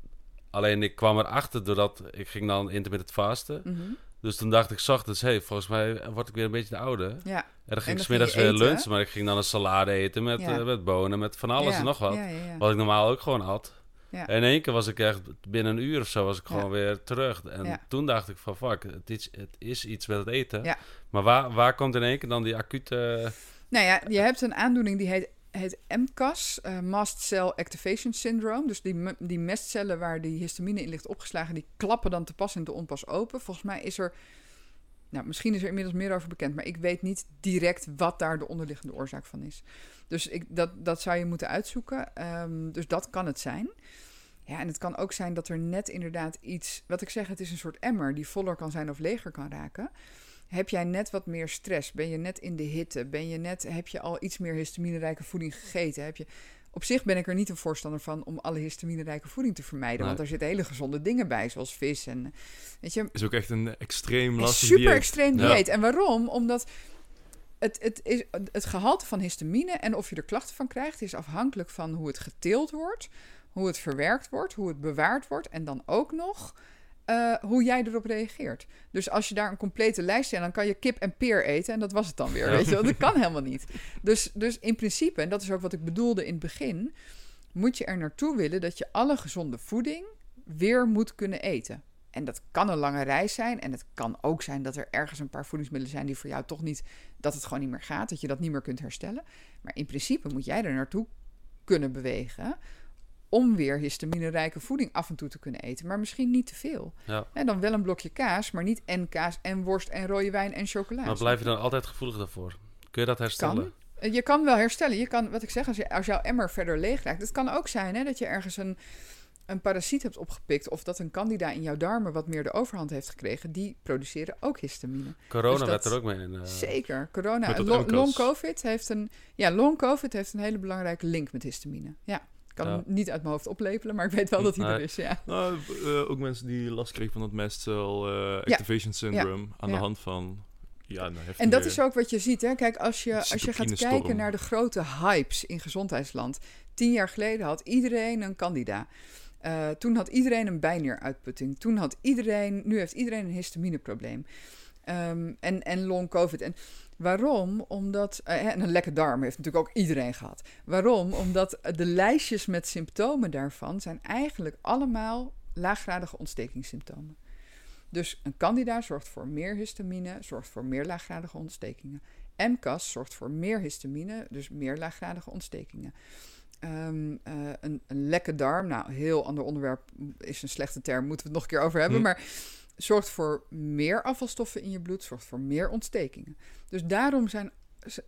Alleen ik kwam erachter doordat ik ging dan intermittent vasten. Mm -hmm. Dus toen dacht ik s ochtends, hey, volgens mij word ik weer een beetje de oude. Ja. En dan ging ik smiddags weer lunch, maar ik ging dan een salade eten met, ja. uh, met bonen, met van alles ja. en nog wat. Wat ik normaal ook gewoon had. En in één keer was ik echt, binnen een uur of zo, was ik gewoon weer terug. En toen dacht ik van, fuck, het is, het is iets met het eten. Maar waar, waar komt in één keer dan die acute... Nou ja, je hebt een aandoening die heet heet MCAS, uh, Mast Cell Activation Syndrome. Dus die, die mestcellen waar die histamine in ligt opgeslagen, die klappen dan te pas en te onpas open. Volgens mij is er, nou misschien is er inmiddels meer over bekend, maar ik weet niet direct wat daar de onderliggende oorzaak van is. Dus ik, dat, dat zou je moeten uitzoeken. Um, dus dat kan het zijn. Ja, en het kan ook zijn dat er net inderdaad iets, wat ik zeg, het is een soort emmer die voller kan zijn of leger kan raken. Heb jij net wat meer stress? Ben je net in de hitte? Ben je net, heb je al iets meer histaminerijke voeding gegeten? Heb je, op zich ben ik er niet een voorstander van om alle histaminerijke voeding te vermijden. Want er zitten hele gezonde dingen bij, zoals vis. En, weet je, is ook echt een extreem lastig Super extreem dieet. En waarom? Omdat het, het, is, het gehalte van histamine en of je er klachten van krijgt, is afhankelijk van hoe het geteeld wordt, hoe het verwerkt wordt, hoe het bewaard wordt. En dan ook nog uh, hoe jij erop reageert. Dus als je daar een complete lijst hebt, dan kan je kip en peer eten en dat was het dan weer. Weet je, dat kan helemaal niet. Dus, dus in principe, en dat is ook wat ik bedoelde in het begin, moet je er naartoe willen dat je alle gezonde voeding weer moet kunnen eten. En dat kan een lange reis zijn. En het kan ook zijn dat er ergens een paar voedingsmiddelen zijn die voor jou toch niet, dat het gewoon niet meer gaat, dat je dat niet meer kunt herstellen. Maar in principe moet jij er naartoe kunnen bewegen om weer histaminerijke voeding af en toe te kunnen eten. Maar misschien niet te veel. Ja. En dan wel een blokje kaas, maar niet en kaas en worst en rode wijn en chocola. Maar blijf je dan altijd gevoelig daarvoor? Kun je dat herstellen? Kan. Eh, je kan wel herstellen. Je kan, wat ik zeg, als, je, als jouw emmer verder leeg raakt. Het kan ook zijn hè, dat je ergens een, een parasiet hebt opgepikt. Of dat een candida in jouw darmen wat meer de overhand heeft gekregen. Die produceren ook histamine. Corona dus werd er ook mee in. Uh, zeker. Corona. long COVID heeft een. Ja, long COVID heeft een hele belangrijke link met histamine. Ja kan hem niet uit mijn hoofd oplepelen, maar ik weet wel dat hij er is, ja. Nou, uh, ook mensen die last kregen van het mast cell uh, activation syndrome aan de hand van... Ja, nou, en dat is ook wat je ziet, hè. Kijk, als je, als je gaat kijken naar de grote hypes in gezondheidsland. Tien jaar geleden had iedereen een candida. Uh, toen had iedereen een bijnieruitputting. Toen had iedereen... Nu heeft iedereen een histamineprobleem. Um, en, en long covid. En Waarom? Omdat, eh, en een lekke darm heeft natuurlijk ook iedereen gehad. Waarom? Omdat de lijstjes met symptomen daarvan zijn eigenlijk allemaal laaggradige ontstekingssymptomen. Dus een candida zorgt voor meer histamine, zorgt voor meer laaggradige ontstekingen. MCAS zorgt voor meer histamine, dus meer laaggradige ontstekingen. Um, uh, een, een lekke darm, nou, heel ander onderwerp is een slechte term, moeten we het nog een keer over hebben. Hm. Maar zorgt voor meer afvalstoffen in je bloed, zorgt voor meer ontstekingen. Dus daarom zijn,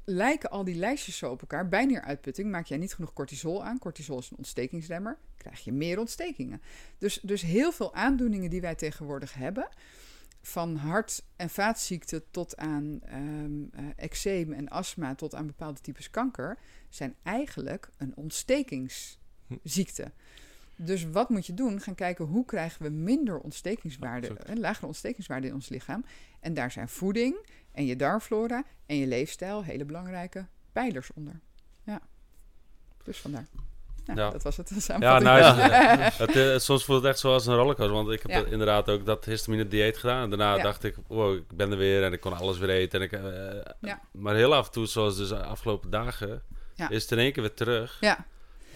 lijken al die lijstjes zo op elkaar. Bij neeruitputting maak jij niet genoeg cortisol aan. Cortisol is een ontstekingsremmer. Krijg je meer ontstekingen. Dus, dus heel veel aandoeningen die wij tegenwoordig hebben. Van hart- en vaatziekten tot aan um, eczeem en astma tot aan bepaalde types kanker, zijn eigenlijk een ontstekingsziekte. Dus wat moet je doen? Gaan kijken hoe krijgen we minder ontstekingswaarde, een lagere ontstekingswaarde in ons lichaam. En daar zijn voeding en je darmflora en je leefstijl hele belangrijke pijlers onder. Ja, dus vandaar. Nou, ja. Dat was het. Ja, nou, ja. het, uh, soms voelt het echt zoals een rollercoaster. Want ik heb inderdaad ook dat histamine dieet gedaan. En daarna dacht ik, wow, ik ben er weer en ik kon alles weer eten. En ik, uh, maar heel af en toe, zoals dus de afgelopen dagen, is het in één keer weer terug. Ja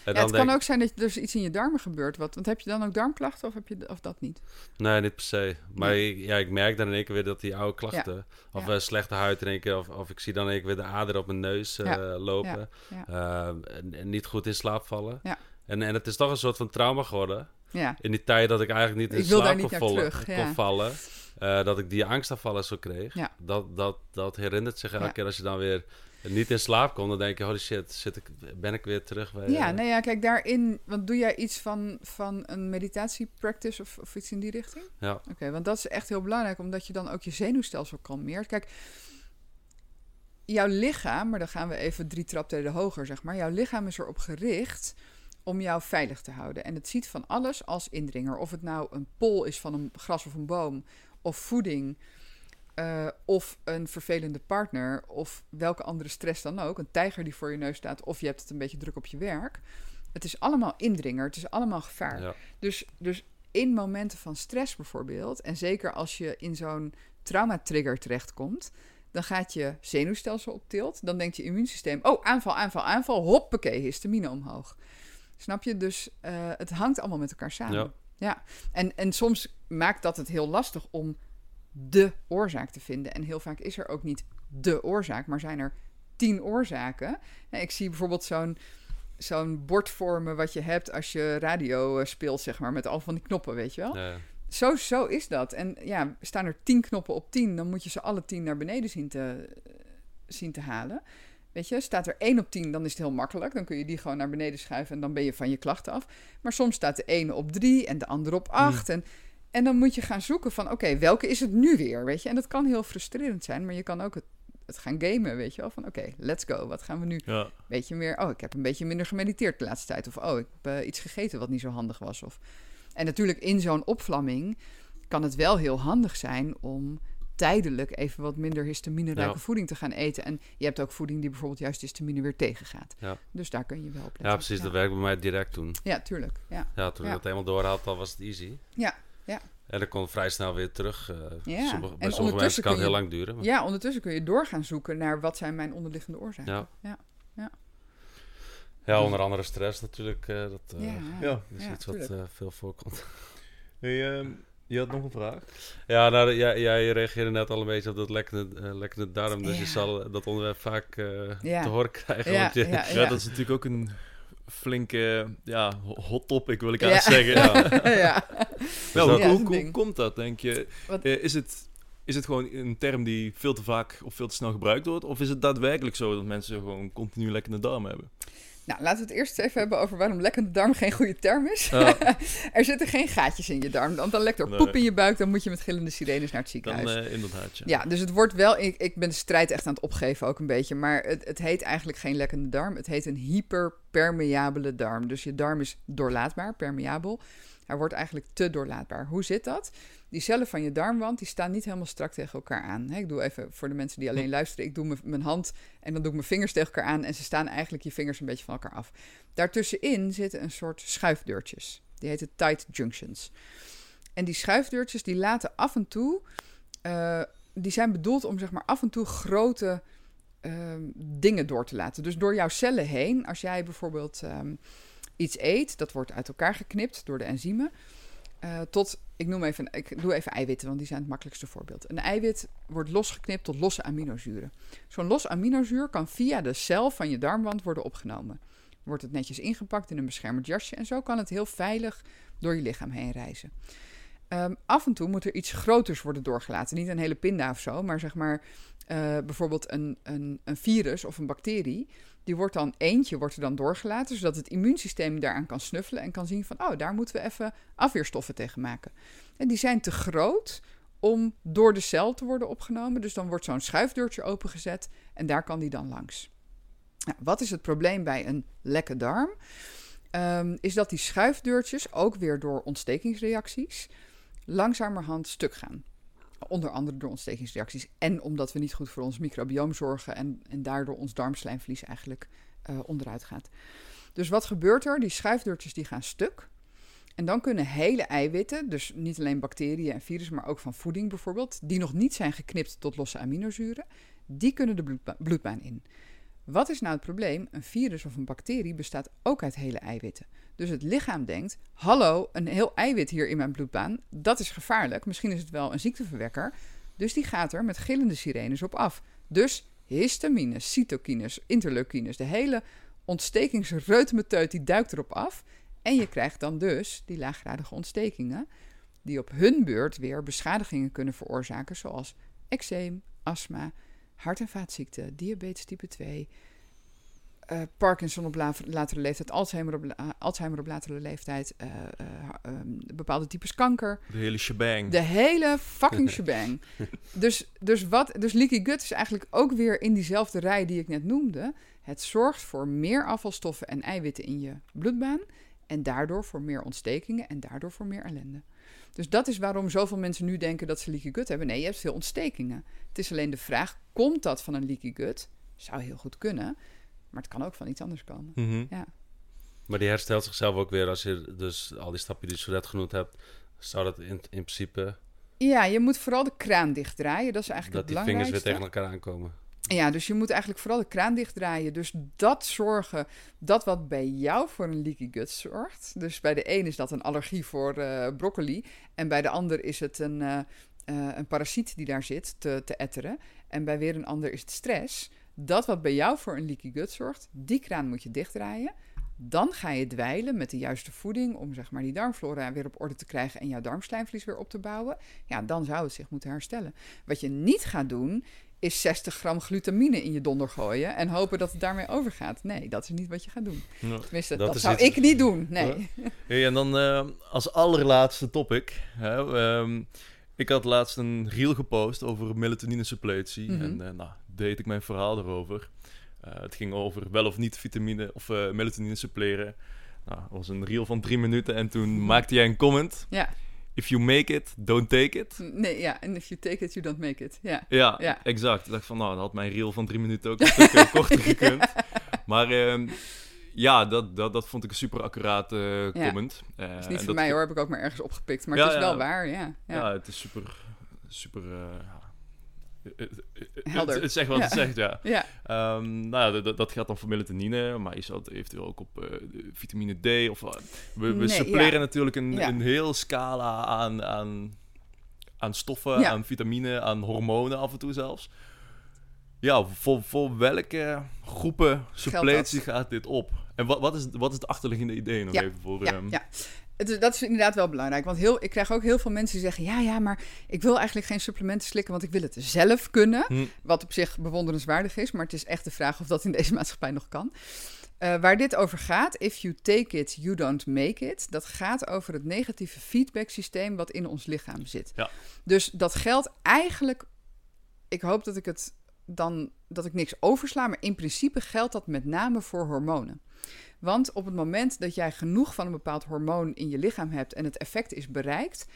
het kan ook zijn dat er dus iets in je darmen gebeurt. Wat, want heb je dan ook darmklachten of, heb je, of dat niet? Nee, niet per se. Maar ja, ik merk dan in één keer weer dat die oude klachten... of ja. slechte huid in één keer... Of, of ik zie dan in één keer weer de ader op mijn neus uh, lopen. Uh, en, niet goed in slaap vallen. En, en het is toch een soort van trauma geworden. Ja. In die tijd dat ik eigenlijk niet in ik slaap kon, vallen, kon vallen. Uh, dat ik die angstaanvallen zo kreeg. Dat, dat, dat herinnert zich elke keer als je dan weer niet in slaap komt, dan denk je, holy shit, zit ik, ben ik weer terug bij... Ja, nou ja, kijk, daarin... Want doe jij iets van, van een meditatiepractice of, of iets in die richting? Ja. Oké, want dat is echt heel belangrijk, omdat je dan ook je zenuwstelsel kalmeert. Kijk, jouw lichaam, maar dan gaan we even drie traptreden hoger, zeg maar. Jouw lichaam is erop gericht om jou veilig te houden. En het ziet van alles als indringer. Of het nou een pol is van een gras of een boom, of voeding uh, of een vervelende partner, of welke andere stress dan ook, een tijger die voor je neus staat, of je hebt het een beetje druk op je werk. Het is allemaal indringer, het is allemaal gevaar. Dus, dus in momenten van stress bijvoorbeeld, en zeker als je in zo'n traumatrigger terechtkomt, dan gaat je zenuwstelsel op tilt. Dan denkt je immuunsysteem: oh, aanval, aanval, aanval. Hoppakee, histamine omhoog. Snap je? Dus uh, het hangt allemaal met elkaar samen. Ja. ja. En, en soms maakt dat het heel lastig om de oorzaak te vinden. En heel vaak is er ook niet de oorzaak, maar zijn er tien oorzaken. Ik zie bijvoorbeeld zo'n zo'n bord vormen wat je hebt als je radio eh, speelt, zeg maar, met al van die knoppen, weet je wel. Ja. Zo, zo is dat. En ja, staan er tien knoppen op tien, dan moet je ze alle tien naar beneden zien te, zien te halen. Weet je, staat er één op tien, dan is het heel makkelijk. Dan kun je die gewoon naar beneden schuiven en dan ben je van je klachten af. Maar soms staat de ene op drie en de andere op acht. Hmm. En En dan moet je gaan zoeken van, oké, welke is het nu weer, weet je? En dat kan heel frustrerend zijn, maar je kan ook het, het gaan gamen, weet je wel? Van, oké, let's go, wat gaan we nu? Ja. Beetje meer, oh, ik heb een beetje minder gemediteerd de laatste tijd. Of, oh, ik heb uh, iets gegeten wat niet zo handig was. Of... En natuurlijk in zo'n opvlamming kan het wel heel handig zijn om tijdelijk even wat minder histamine-rijke voeding te gaan eten. En je hebt ook voeding die bijvoorbeeld juist histamine weer tegengaat. Ja. Dus daar kun je wel op letten. Ja, precies. Dat werkt bij mij direct toen. Ja, tuurlijk. Ja, ja toen ik het helemaal door had, dan was het easy. Ja, ja. En dan kon vrij snel weer terug. Uh, ja. Sommige, bij en sommige mensen kan het heel lang duren. Maar... Ja, ondertussen kun je door gaan zoeken naar wat zijn mijn onderliggende oorzaken. Ja. ja. ja. Ja, onder andere stress natuurlijk. Uh, dat uh, ja, is iets wat veel voorkomt. Hey, uh, je had nog een vraag? Ja, nou, jij, jij reageerde net al een beetje op dat lekkende, uh, lekkende darm. Dus je zal dat onderwerp vaak uh, te horen krijgen. Ja, je, ja, dat is natuurlijk ook een flinke ja, hot topic, wil ik eigenlijk zeggen. Ja. Wel, hoe, hoe, komt dat, denk je? Uh, is het is het gewoon een term die veel te vaak of veel te snel gebruikt wordt? Of is het daadwerkelijk zo dat mensen gewoon continu lekkende darm hebben? Nou, laten we het eerst even hebben over waarom lekkende darm geen goede term is. er zitten geen gaatjes in je darm. Want dan lekt er poep in je buik, dan moet je met gillende sirenes naar het ziekenhuis. Dan uh, inderdaad, ja. ja. dus het wordt wel... Ik, ik ben de strijd echt aan het opgeven ook een beetje. Maar het, het heet eigenlijk geen lekkende darm. Het heet een hyperpermeabele darm. Dus je darm is doorlaatbaar, permeabel. Hij wordt eigenlijk te doorlaatbaar. Hoe zit dat? Die cellen van je darmwand die staan niet helemaal strak tegen elkaar aan. ik doe even voor de mensen die alleen luisteren. Ik doe mijn hand en dan doe ik mijn vingers tegen elkaar aan. En ze staan eigenlijk je vingers een beetje van elkaar af. Daartussenin zitten een soort schuifdeurtjes. Die heten tight junctions. En die schuifdeurtjes die laten af en toe... Uh, die zijn bedoeld om zeg maar af en toe grote... Uh, dingen door te laten. Dus door jouw cellen heen, als jij bijvoorbeeld um, iets eet, dat wordt uit elkaar geknipt door de enzymen. Uh, tot, ik noem even, ik doe even eiwitten, want die zijn het makkelijkste voorbeeld. Een eiwit wordt losgeknipt tot losse aminozuren. Zo'n los aminozuur kan via de cel van je darmwand worden opgenomen. Wordt het netjes ingepakt in een beschermend jasje en zo kan het heel veilig door je lichaam heen reizen. Um, af en toe moet er iets groters worden doorgelaten. Niet een hele pinda of zo, maar zeg maar uh, bijvoorbeeld een, een, een virus of een bacterie. Die wordt dan eentje wordt er dan doorgelaten, zodat het immuunsysteem daaraan kan snuffelen en kan zien van, oh, daar moeten we even afweerstoffen tegen maken. En die zijn te groot om door de cel te worden opgenomen. Dus dan wordt zo'n schuifdeurtje opengezet en daar kan die dan langs. Nou, wat is het probleem bij een lekke darm? Um, is dat die schuifdeurtjes ook weer door ontstekingsreacties langzamerhand stuk gaan. Onder andere door ontstekingsreacties. En omdat we niet goed voor ons microbioom zorgen en, en daardoor ons darmslijmvlies eigenlijk uh, onderuit gaat. Dus wat gebeurt er? Die schuifdeurtjes die gaan stuk. En dan kunnen hele eiwitten, dus niet alleen bacteriën en virussen, maar ook van voeding bijvoorbeeld, die nog niet zijn geknipt tot losse aminozuren, die kunnen de bloedbaan in. Wat is nou het probleem? Een virus of een bacterie bestaat ook uit hele eiwitten. Dus het lichaam denkt: hallo, een heel eiwit hier in mijn bloedbaan, dat is gevaarlijk. Misschien is het wel een ziekteverwekker. Dus die gaat er met gillende sirenes op af. Dus histamines, cytokines, interleukines, de hele ontstekingsreutemeteut die duikt erop af. En je krijgt dan dus die laaggradige ontstekingen, die op hun beurt weer beschadigingen kunnen veroorzaken, zoals eczeem, astma, hart- en vaatziekten, diabetes type 2, uh, Parkinson op latere leeftijd, Alzheimer op, Alzheimer op latere leeftijd, uh, um, bepaalde types kanker. De hele shebang. De hele fucking shebang. dus, dus, wat, dus leaky gut is eigenlijk ook weer in diezelfde rij die ik net noemde. Het zorgt voor meer afvalstoffen en eiwitten in je bloedbaan. En daardoor voor meer ontstekingen en daardoor voor meer ellende. Dus dat is waarom zoveel mensen nu denken dat ze leaky gut hebben. Nee, je hebt veel ontstekingen. Het is alleen de vraag, komt dat van een leaky gut? Zou heel goed kunnen. Maar het kan ook van iets anders komen. Mhm. ja. Maar die herstelt zichzelf ook weer als je dus al die stappen die je zo net genoemd hebt, zou dat in, in principe... Ja, je moet vooral de kraan dichtdraaien. Dat is eigenlijk dat het belangrijkste. Dat die vingers weer tegen elkaar aankomen. Ja, dus je moet eigenlijk vooral de kraan dichtdraaien. Dus dat zorgen, dat wat bij jou voor een leaky gut zorgt. Dus bij de een is dat een allergie voor uh, broccoli. En bij de ander is het een, uh, uh, een parasiet die daar zit te, te etteren. En bij weer een ander is het stress. Dat wat bij jou voor een leaky gut zorgt, die kraan moet je dichtdraaien. Dan ga je dweilen met de juiste voeding om zeg maar, die darmflora weer op orde te krijgen en jouw darmslijmvlies weer op te bouwen. Ja, dan zou het zich moeten herstellen. Wat je niet gaat doen, is 60 gram glutamine in je donder gooien en hopen dat het daarmee overgaat. Nee, dat is niet wat je gaat doen. Tenminste, dat, zou ik niet doen. Nee. Hey, en dan uh, als allerlaatste topic. Hè, um, ik had laatst een reel gepost over melatonine suppletie. Mm -hmm. En uh, nou, deed ik mijn verhaal erover. Uh, het ging over wel of niet vitamine of melatonine suppleren. Nou, dat was een reel van drie minuten en toen maakte jij een comment. Ja. If you make it, don't take it. Nee, ja. En if you take it, you don't make it. Ja, ja, ja. exact. Ik dacht van, nou, dat had mijn reel van drie minuten ook een stuk eh, korter gekund. Maar uh, ja, dat, dat, dat vond ik een super accurate uh, comment. Uh, is niet voor mij hoor, heb ik ook maar ergens opgepikt. Maar het is wel waar, ja. Ja, het is super, super Helder. Het, het zegt wat ja. het zegt, ja. ja. Um, nou ja, dat, dat gaat dan voor melatonine, maar je zou het eventueel ook op uh, vitamine D of... Uh, we, we nee, suppleren ja. natuurlijk een, een heel scala aan, aan, aan stoffen, aan vitamine, aan hormonen af en toe zelfs. Ja, voor, voor welke groepen suppletie gaat dit op? En wat, wat, is, wat is het achterliggende idee nog even voor... Ja, um, ja het, dat is inderdaad wel belangrijk. Want heel, ik krijg ook heel veel mensen die zeggen: ja, ja, maar ik wil eigenlijk geen supplementen slikken, want ik wil het zelf kunnen. Hm. Wat op zich bewonderenswaardig is, maar het is echt de vraag of dat in deze maatschappij nog kan. Uh, waar dit over gaat, if you take it, you don't make it. Dat gaat over het negatieve feedback systeem wat in ons lichaam zit. Ja. Dus dat geldt eigenlijk. Ik hoop dat ik het dan dat ik niks oversla, maar in principe geldt dat met name voor hormonen. Want op het moment dat jij genoeg van een bepaald hormoon in je lichaam hebt en het effect is bereikt,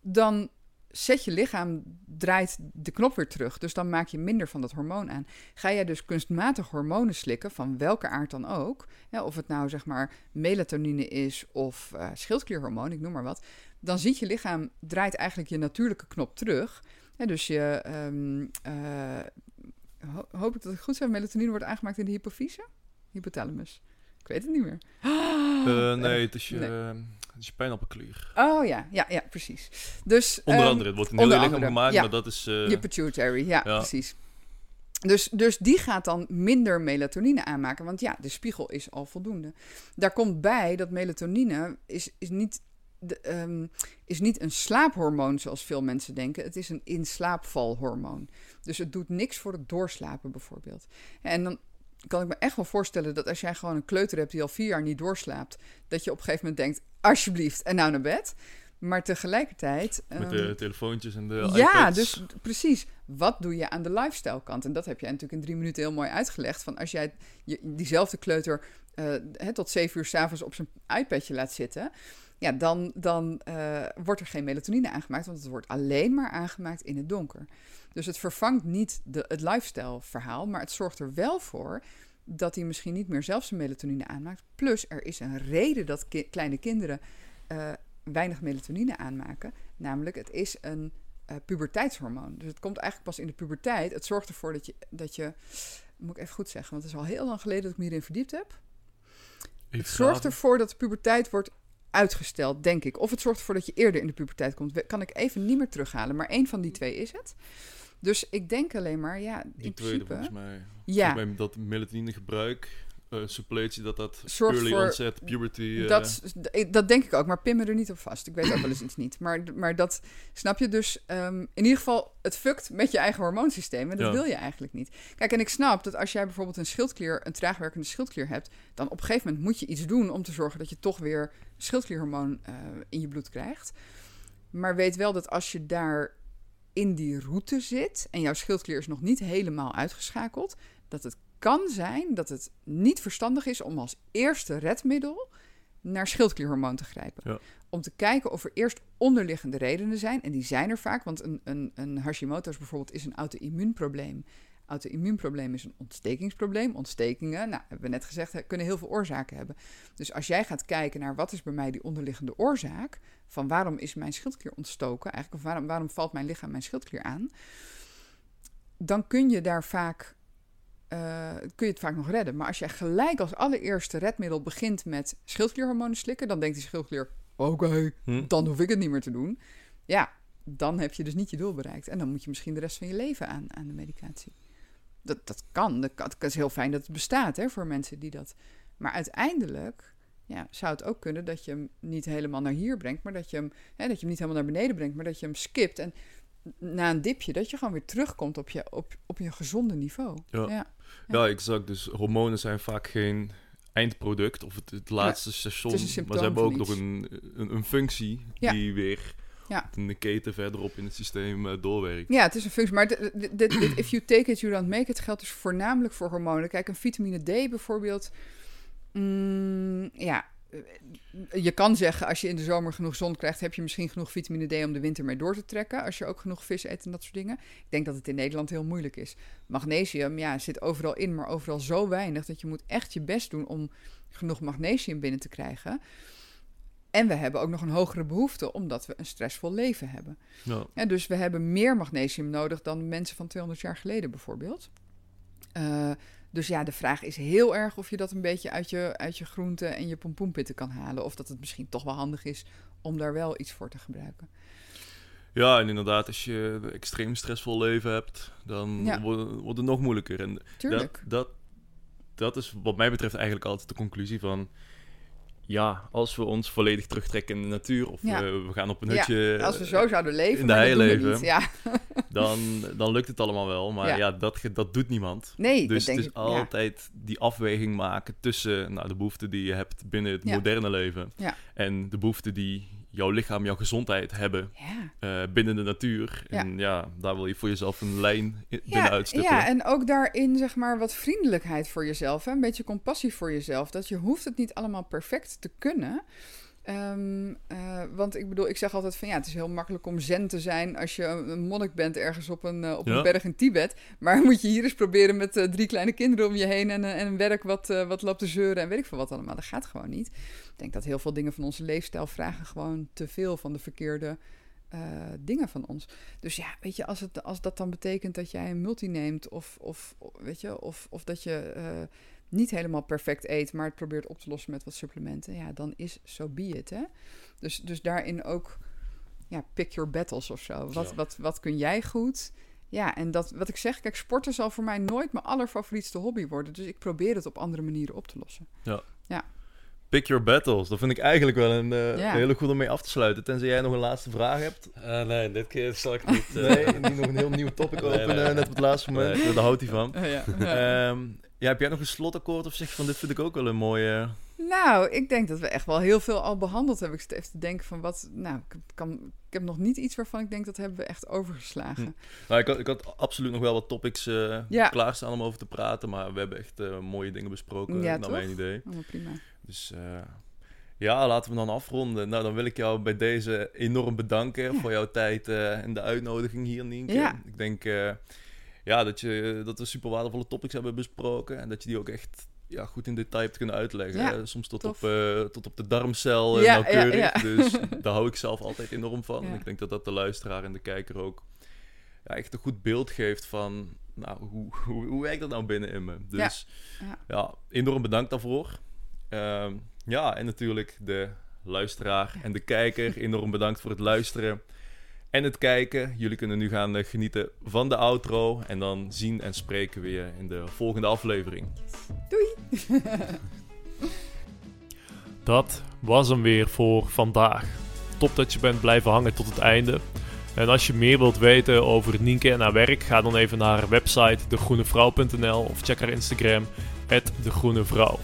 dan zet je lichaam, draait de knop weer terug. Dus dan maak je minder van dat hormoon aan. Ga jij dus kunstmatig hormonen slikken, van welke aard dan ook, of het nou zeg maar melatonine is of uh, schildklierhormoon, ik noem maar wat, dan ziet je lichaam, draait eigenlijk je natuurlijke knop terug. Dus je, um, uh, ho hoop ik dat ik goed zeg, melatonine wordt aangemaakt in de hypofyse, hypothalamus. Ik weet het niet meer. Uh, nee, het is je, nee. het is je pijnappelklier. Oh ja, ja, ja, precies. Dus, onder um, andere, het wordt een heel lichaam gemaakt, ja, maar dat is... Uh, je pituitary, ja, ja, precies. Dus, dus die gaat dan minder melatonine aanmaken, want ja, de spiegel is al voldoende. Daar komt bij dat melatonine is, is, niet, de, um, is niet een slaaphormoon zoals veel mensen denken. Het is een inslaapvalhormoon. Dus het doet niks voor het doorslapen bijvoorbeeld. En dan kan ik me echt wel voorstellen dat als jij gewoon een kleuter hebt die al vier jaar niet doorslaapt, dat je op een gegeven moment denkt, alsjeblieft, en nou naar bed. Maar tegelijkertijd... Met de um, telefoontjes en de Ja, iPads. dus precies. Wat doe je aan de lifestyle kant? En dat heb jij natuurlijk in drie minuten heel mooi uitgelegd. Van als jij je, diezelfde kleuter uh, he, tot zeven uur s'avonds op zijn iPadje laat zitten... Ja, dan, dan uh, wordt er geen melatonine aangemaakt, want het wordt alleen maar aangemaakt in het donker. Dus het vervangt niet de, het lifestyle verhaal, maar het zorgt er wel voor dat hij misschien niet meer zelf zijn melatonine aanmaakt. Plus er is een reden dat ki kleine kinderen uh, weinig melatonine aanmaken. Namelijk, het is een uh, puberteitshormoon. Dus het komt eigenlijk pas in de puberteit. Het zorgt ervoor dat je, dat je moet ik even goed zeggen, want het is al heel lang geleden dat ik me hierin verdiept heb. Het zorgt ervoor dat de puberteit wordt uitgesteld, denk ik. Of het zorgt ervoor dat je eerder in de puberteit komt. Kan ik even niet meer terughalen, maar één van die twee is het. Dus ik denk alleen maar, ja, in die tweede volgens mij. Ja. Volgens mij dat melatonine gebruik, uh, suppletie, dat dat Zorg early voor, onset puberty... Uh, dat, dat denk ik ook, maar pin me er niet op vast. Ik weet ook wel eens iets niet. Maar, maar dat, snap je? Dus um, in ieder geval, het fukt met je eigen hormoonsysteem. En dat ja. wil je eigenlijk niet. Kijk, en ik snap dat als jij bijvoorbeeld een schildklier, een traagwerkende schildklier hebt, dan op een gegeven moment moet je iets doen om te zorgen dat je toch weer schildklierhormoon uh, in je bloed krijgt. Maar weet wel dat als je daar in die route zit en jouw schildklier is nog niet helemaal uitgeschakeld, dat het kan zijn dat het niet verstandig is om als eerste redmiddel naar schildklierhormoon te grijpen. Ja. Om te kijken of er eerst onderliggende redenen zijn. En die zijn er vaak, want een, een, een Hashimoto's bijvoorbeeld is een auto-immuunprobleem. Auto-immuunprobleem is een ontstekingsprobleem. Ontstekingen, nou, hebben we net gezegd, kunnen heel veel oorzaken hebben. Dus als jij gaat kijken naar wat is bij mij die onderliggende oorzaak, van waarom is mijn schildklier ontstoken, eigenlijk, of waarom, waarom valt mijn lichaam mijn schildklier aan, dan kun je daar vaak, uh, kun je het vaak nog redden. Maar als jij gelijk als allereerste redmiddel begint met schildklierhormonen slikken, dan denkt die schildklier, oké, okay, hm. dan hoef ik het niet meer te doen. Ja, dan heb je dus niet je doel bereikt. En dan moet je misschien de rest van je leven aan, aan de medicatie. Dat, dat kan. Dat, is heel fijn dat het bestaat hè, voor mensen die dat. Maar uiteindelijk ja, zou het ook kunnen dat je hem niet helemaal naar hier brengt, maar dat je hem, hè, dat je hem niet helemaal naar beneden brengt, maar dat je hem skipt. En na een dipje, dat je gewoon weer terugkomt op je, op, op je gezonde niveau. Ja. Ja. ja. exact. Dus hormonen zijn vaak geen eindproduct of het, het laatste station. maar ze hebben ook nog een, een, een functie die weer ja. een keten verderop in het systeem uh, doorwerkt. Ja, het is een functie. Maar dit, if you take it, you don't make it geldt dus voornamelijk voor hormonen. Kijk, een vitamine D bijvoorbeeld. Mm, ja, je kan zeggen, als je in de zomer genoeg zon krijgt, heb je misschien genoeg vitamine D om de winter mee door te trekken. Als je ook genoeg vis eet en dat soort dingen. Ik denk dat het in Nederland heel moeilijk is. Magnesium, ja, zit overal in, maar overal zo weinig dat je moet echt je best doen om genoeg magnesium binnen te krijgen. En we hebben ook nog een hogere behoefte, omdat we een stressvol leven hebben. Ja. En dus we hebben meer magnesium nodig dan mensen van 200 jaar geleden bijvoorbeeld. Uh, dus ja, de vraag is heel erg of je dat een beetje uit je, uit je groenten en je pompoenpitten kan halen. Of dat het misschien toch wel handig is om daar wel iets voor te gebruiken. Ja, en inderdaad, als je een extreem stressvol leven hebt, dan wordt, het nog moeilijker. En Tuurlijk. Dat, dat, dat is wat mij betreft eigenlijk altijd de conclusie van ja, als we ons volledig terugtrekken in de natuur of we gaan op een hutje. Ja, als we zo zouden leven, in de hei leven, ja. dan, dan lukt het allemaal wel. Maar ja, dat, dat doet niemand. Nee, dus het is altijd die afweging maken tussen nou, de behoeften die je hebt binnen het moderne leven en de behoeften die jouw lichaam, jouw gezondheid hebben ja. uh, binnen de natuur. En ja. daar wil je voor jezelf een lijn binnen uitstippelen. Ja, en ook daarin zeg maar wat vriendelijkheid voor jezelf. Hè? Een beetje compassie voor jezelf. Dat je hoeft het niet allemaal perfect te kunnen. Um, uh, want ik bedoel, ik zeg altijd van ja, het is heel makkelijk om zen te zijn als je een monnik bent ergens op een, uh, op een berg in Tibet. Maar moet je hier eens proberen met uh, drie kleine kinderen om je heen en, en een werk wat, wat loopt te zeuren en weet ik veel wat allemaal. Dat gaat gewoon niet. Ik denk dat heel veel dingen van onze leefstijl vragen gewoon te veel van de verkeerde dingen van ons. Dus ja, weet je, als, het, als dat dan betekent dat jij een multi neemt of, of weet je, of, of dat je niet helemaal perfect eet, maar het probeert op te lossen met wat supplementen, ja, dan is zo so be it. Hè? Dus, dus daarin ook, ja, pick your battles of zo. Wat, wat, wat kun jij goed? Ja, en dat, wat ik zeg, kijk, sporten zal voor mij nooit mijn allerfavorietste hobby worden. Dus ik probeer het op andere manieren op te lossen. Ja. Ja. Pick your battles. Dat vind ik eigenlijk wel een, uh, hele goede om mee af te sluiten. Tenzij jij nog een laatste vraag hebt. Uh, nee, dit keer zal ik niet... Uh... nee, niet nog een heel nieuw topic openen, net op het laatste moment. Nee. Daar houdt hij van. ja. Um, ja, heb jij nog een slotakkoord of zeg van dit vind ik ook wel een mooie... Nou, ik denk dat we echt wel heel veel al behandeld hebben. Ik zit even te denken van wat... Nou, ik, kan, ik heb nog niet iets waarvan ik denk dat hebben we echt overgeslagen. Hm. Nou, ik, had, ik had absoluut nog wel wat topics uh, ja. klaarstaan om over te praten. Maar we hebben echt uh, mooie dingen besproken, ja, naar mijn idee. Oh, prima. Dus... Uh, ja, laten we dan afronden. Nou, dan wil ik jou bij deze enorm bedanken voor jouw tijd en de uitnodiging hier, Nienke. Ja. Ik denk ja, dat, je, dat we super waardevolle topics hebben besproken. En dat je die ook echt ja, goed in detail hebt kunnen uitleggen. Soms tot op, uh, tot op de darmcel uh, ja, nauwkeurig. dus daar hou ik zelf altijd enorm van. En ik denk dat dat de luisteraar en de kijker ook ja, echt een goed beeld geeft van... Nou, hoe, hoe, hoe werkt dat nou binnen in me? Dus ja, enorm bedankt daarvoor. Uh, ja, en natuurlijk de luisteraar en de kijker. Enorm bedankt voor het luisteren en het kijken. Jullie kunnen nu gaan eh, genieten van de outro. En dan zien en spreken we je in de volgende aflevering. Doei! dat was hem weer voor vandaag. Top dat je bent blijven hangen tot het einde. En als je meer wilt weten over Nienke en haar werk, ga dan even naar haar website degroenevrouw.nl of check haar Instagram, degroenevrouw.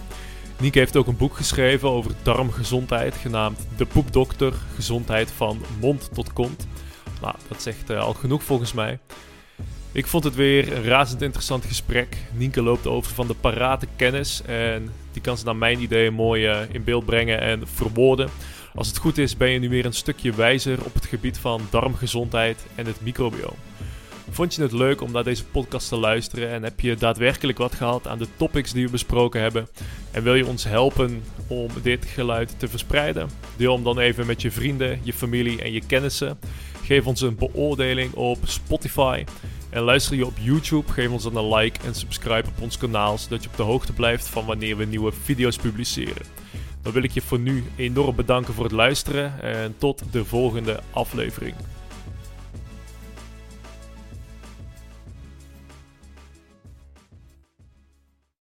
Nienke heeft ook een boek geschreven over darmgezondheid, genaamd De Poepdokter, gezondheid van mond tot kont. Nou, dat zegt uh, al genoeg volgens mij. Ik vond het weer een razend interessant gesprek. Nienke loopt over van de parate kennis en die kan ze naar mijn ideeën mooi uh, in beeld brengen en verwoorden. Als het goed is ben je nu weer een stukje wijzer op het gebied van darmgezondheid en het microbioom. Vond je het leuk om naar deze podcast te luisteren en heb je daadwerkelijk wat gehad aan de topics die we besproken hebben? En wil je ons helpen om dit geluid te verspreiden? Deel hem dan even met je vrienden, je familie en je kennissen. Geef ons een beoordeling op Spotify. En luister je op YouTube, geef ons dan een like en subscribe op ons kanaal, zodat je op de hoogte blijft van wanneer we nieuwe video's publiceren. Dan wil ik je voor nu enorm bedanken voor het luisteren en tot de volgende aflevering.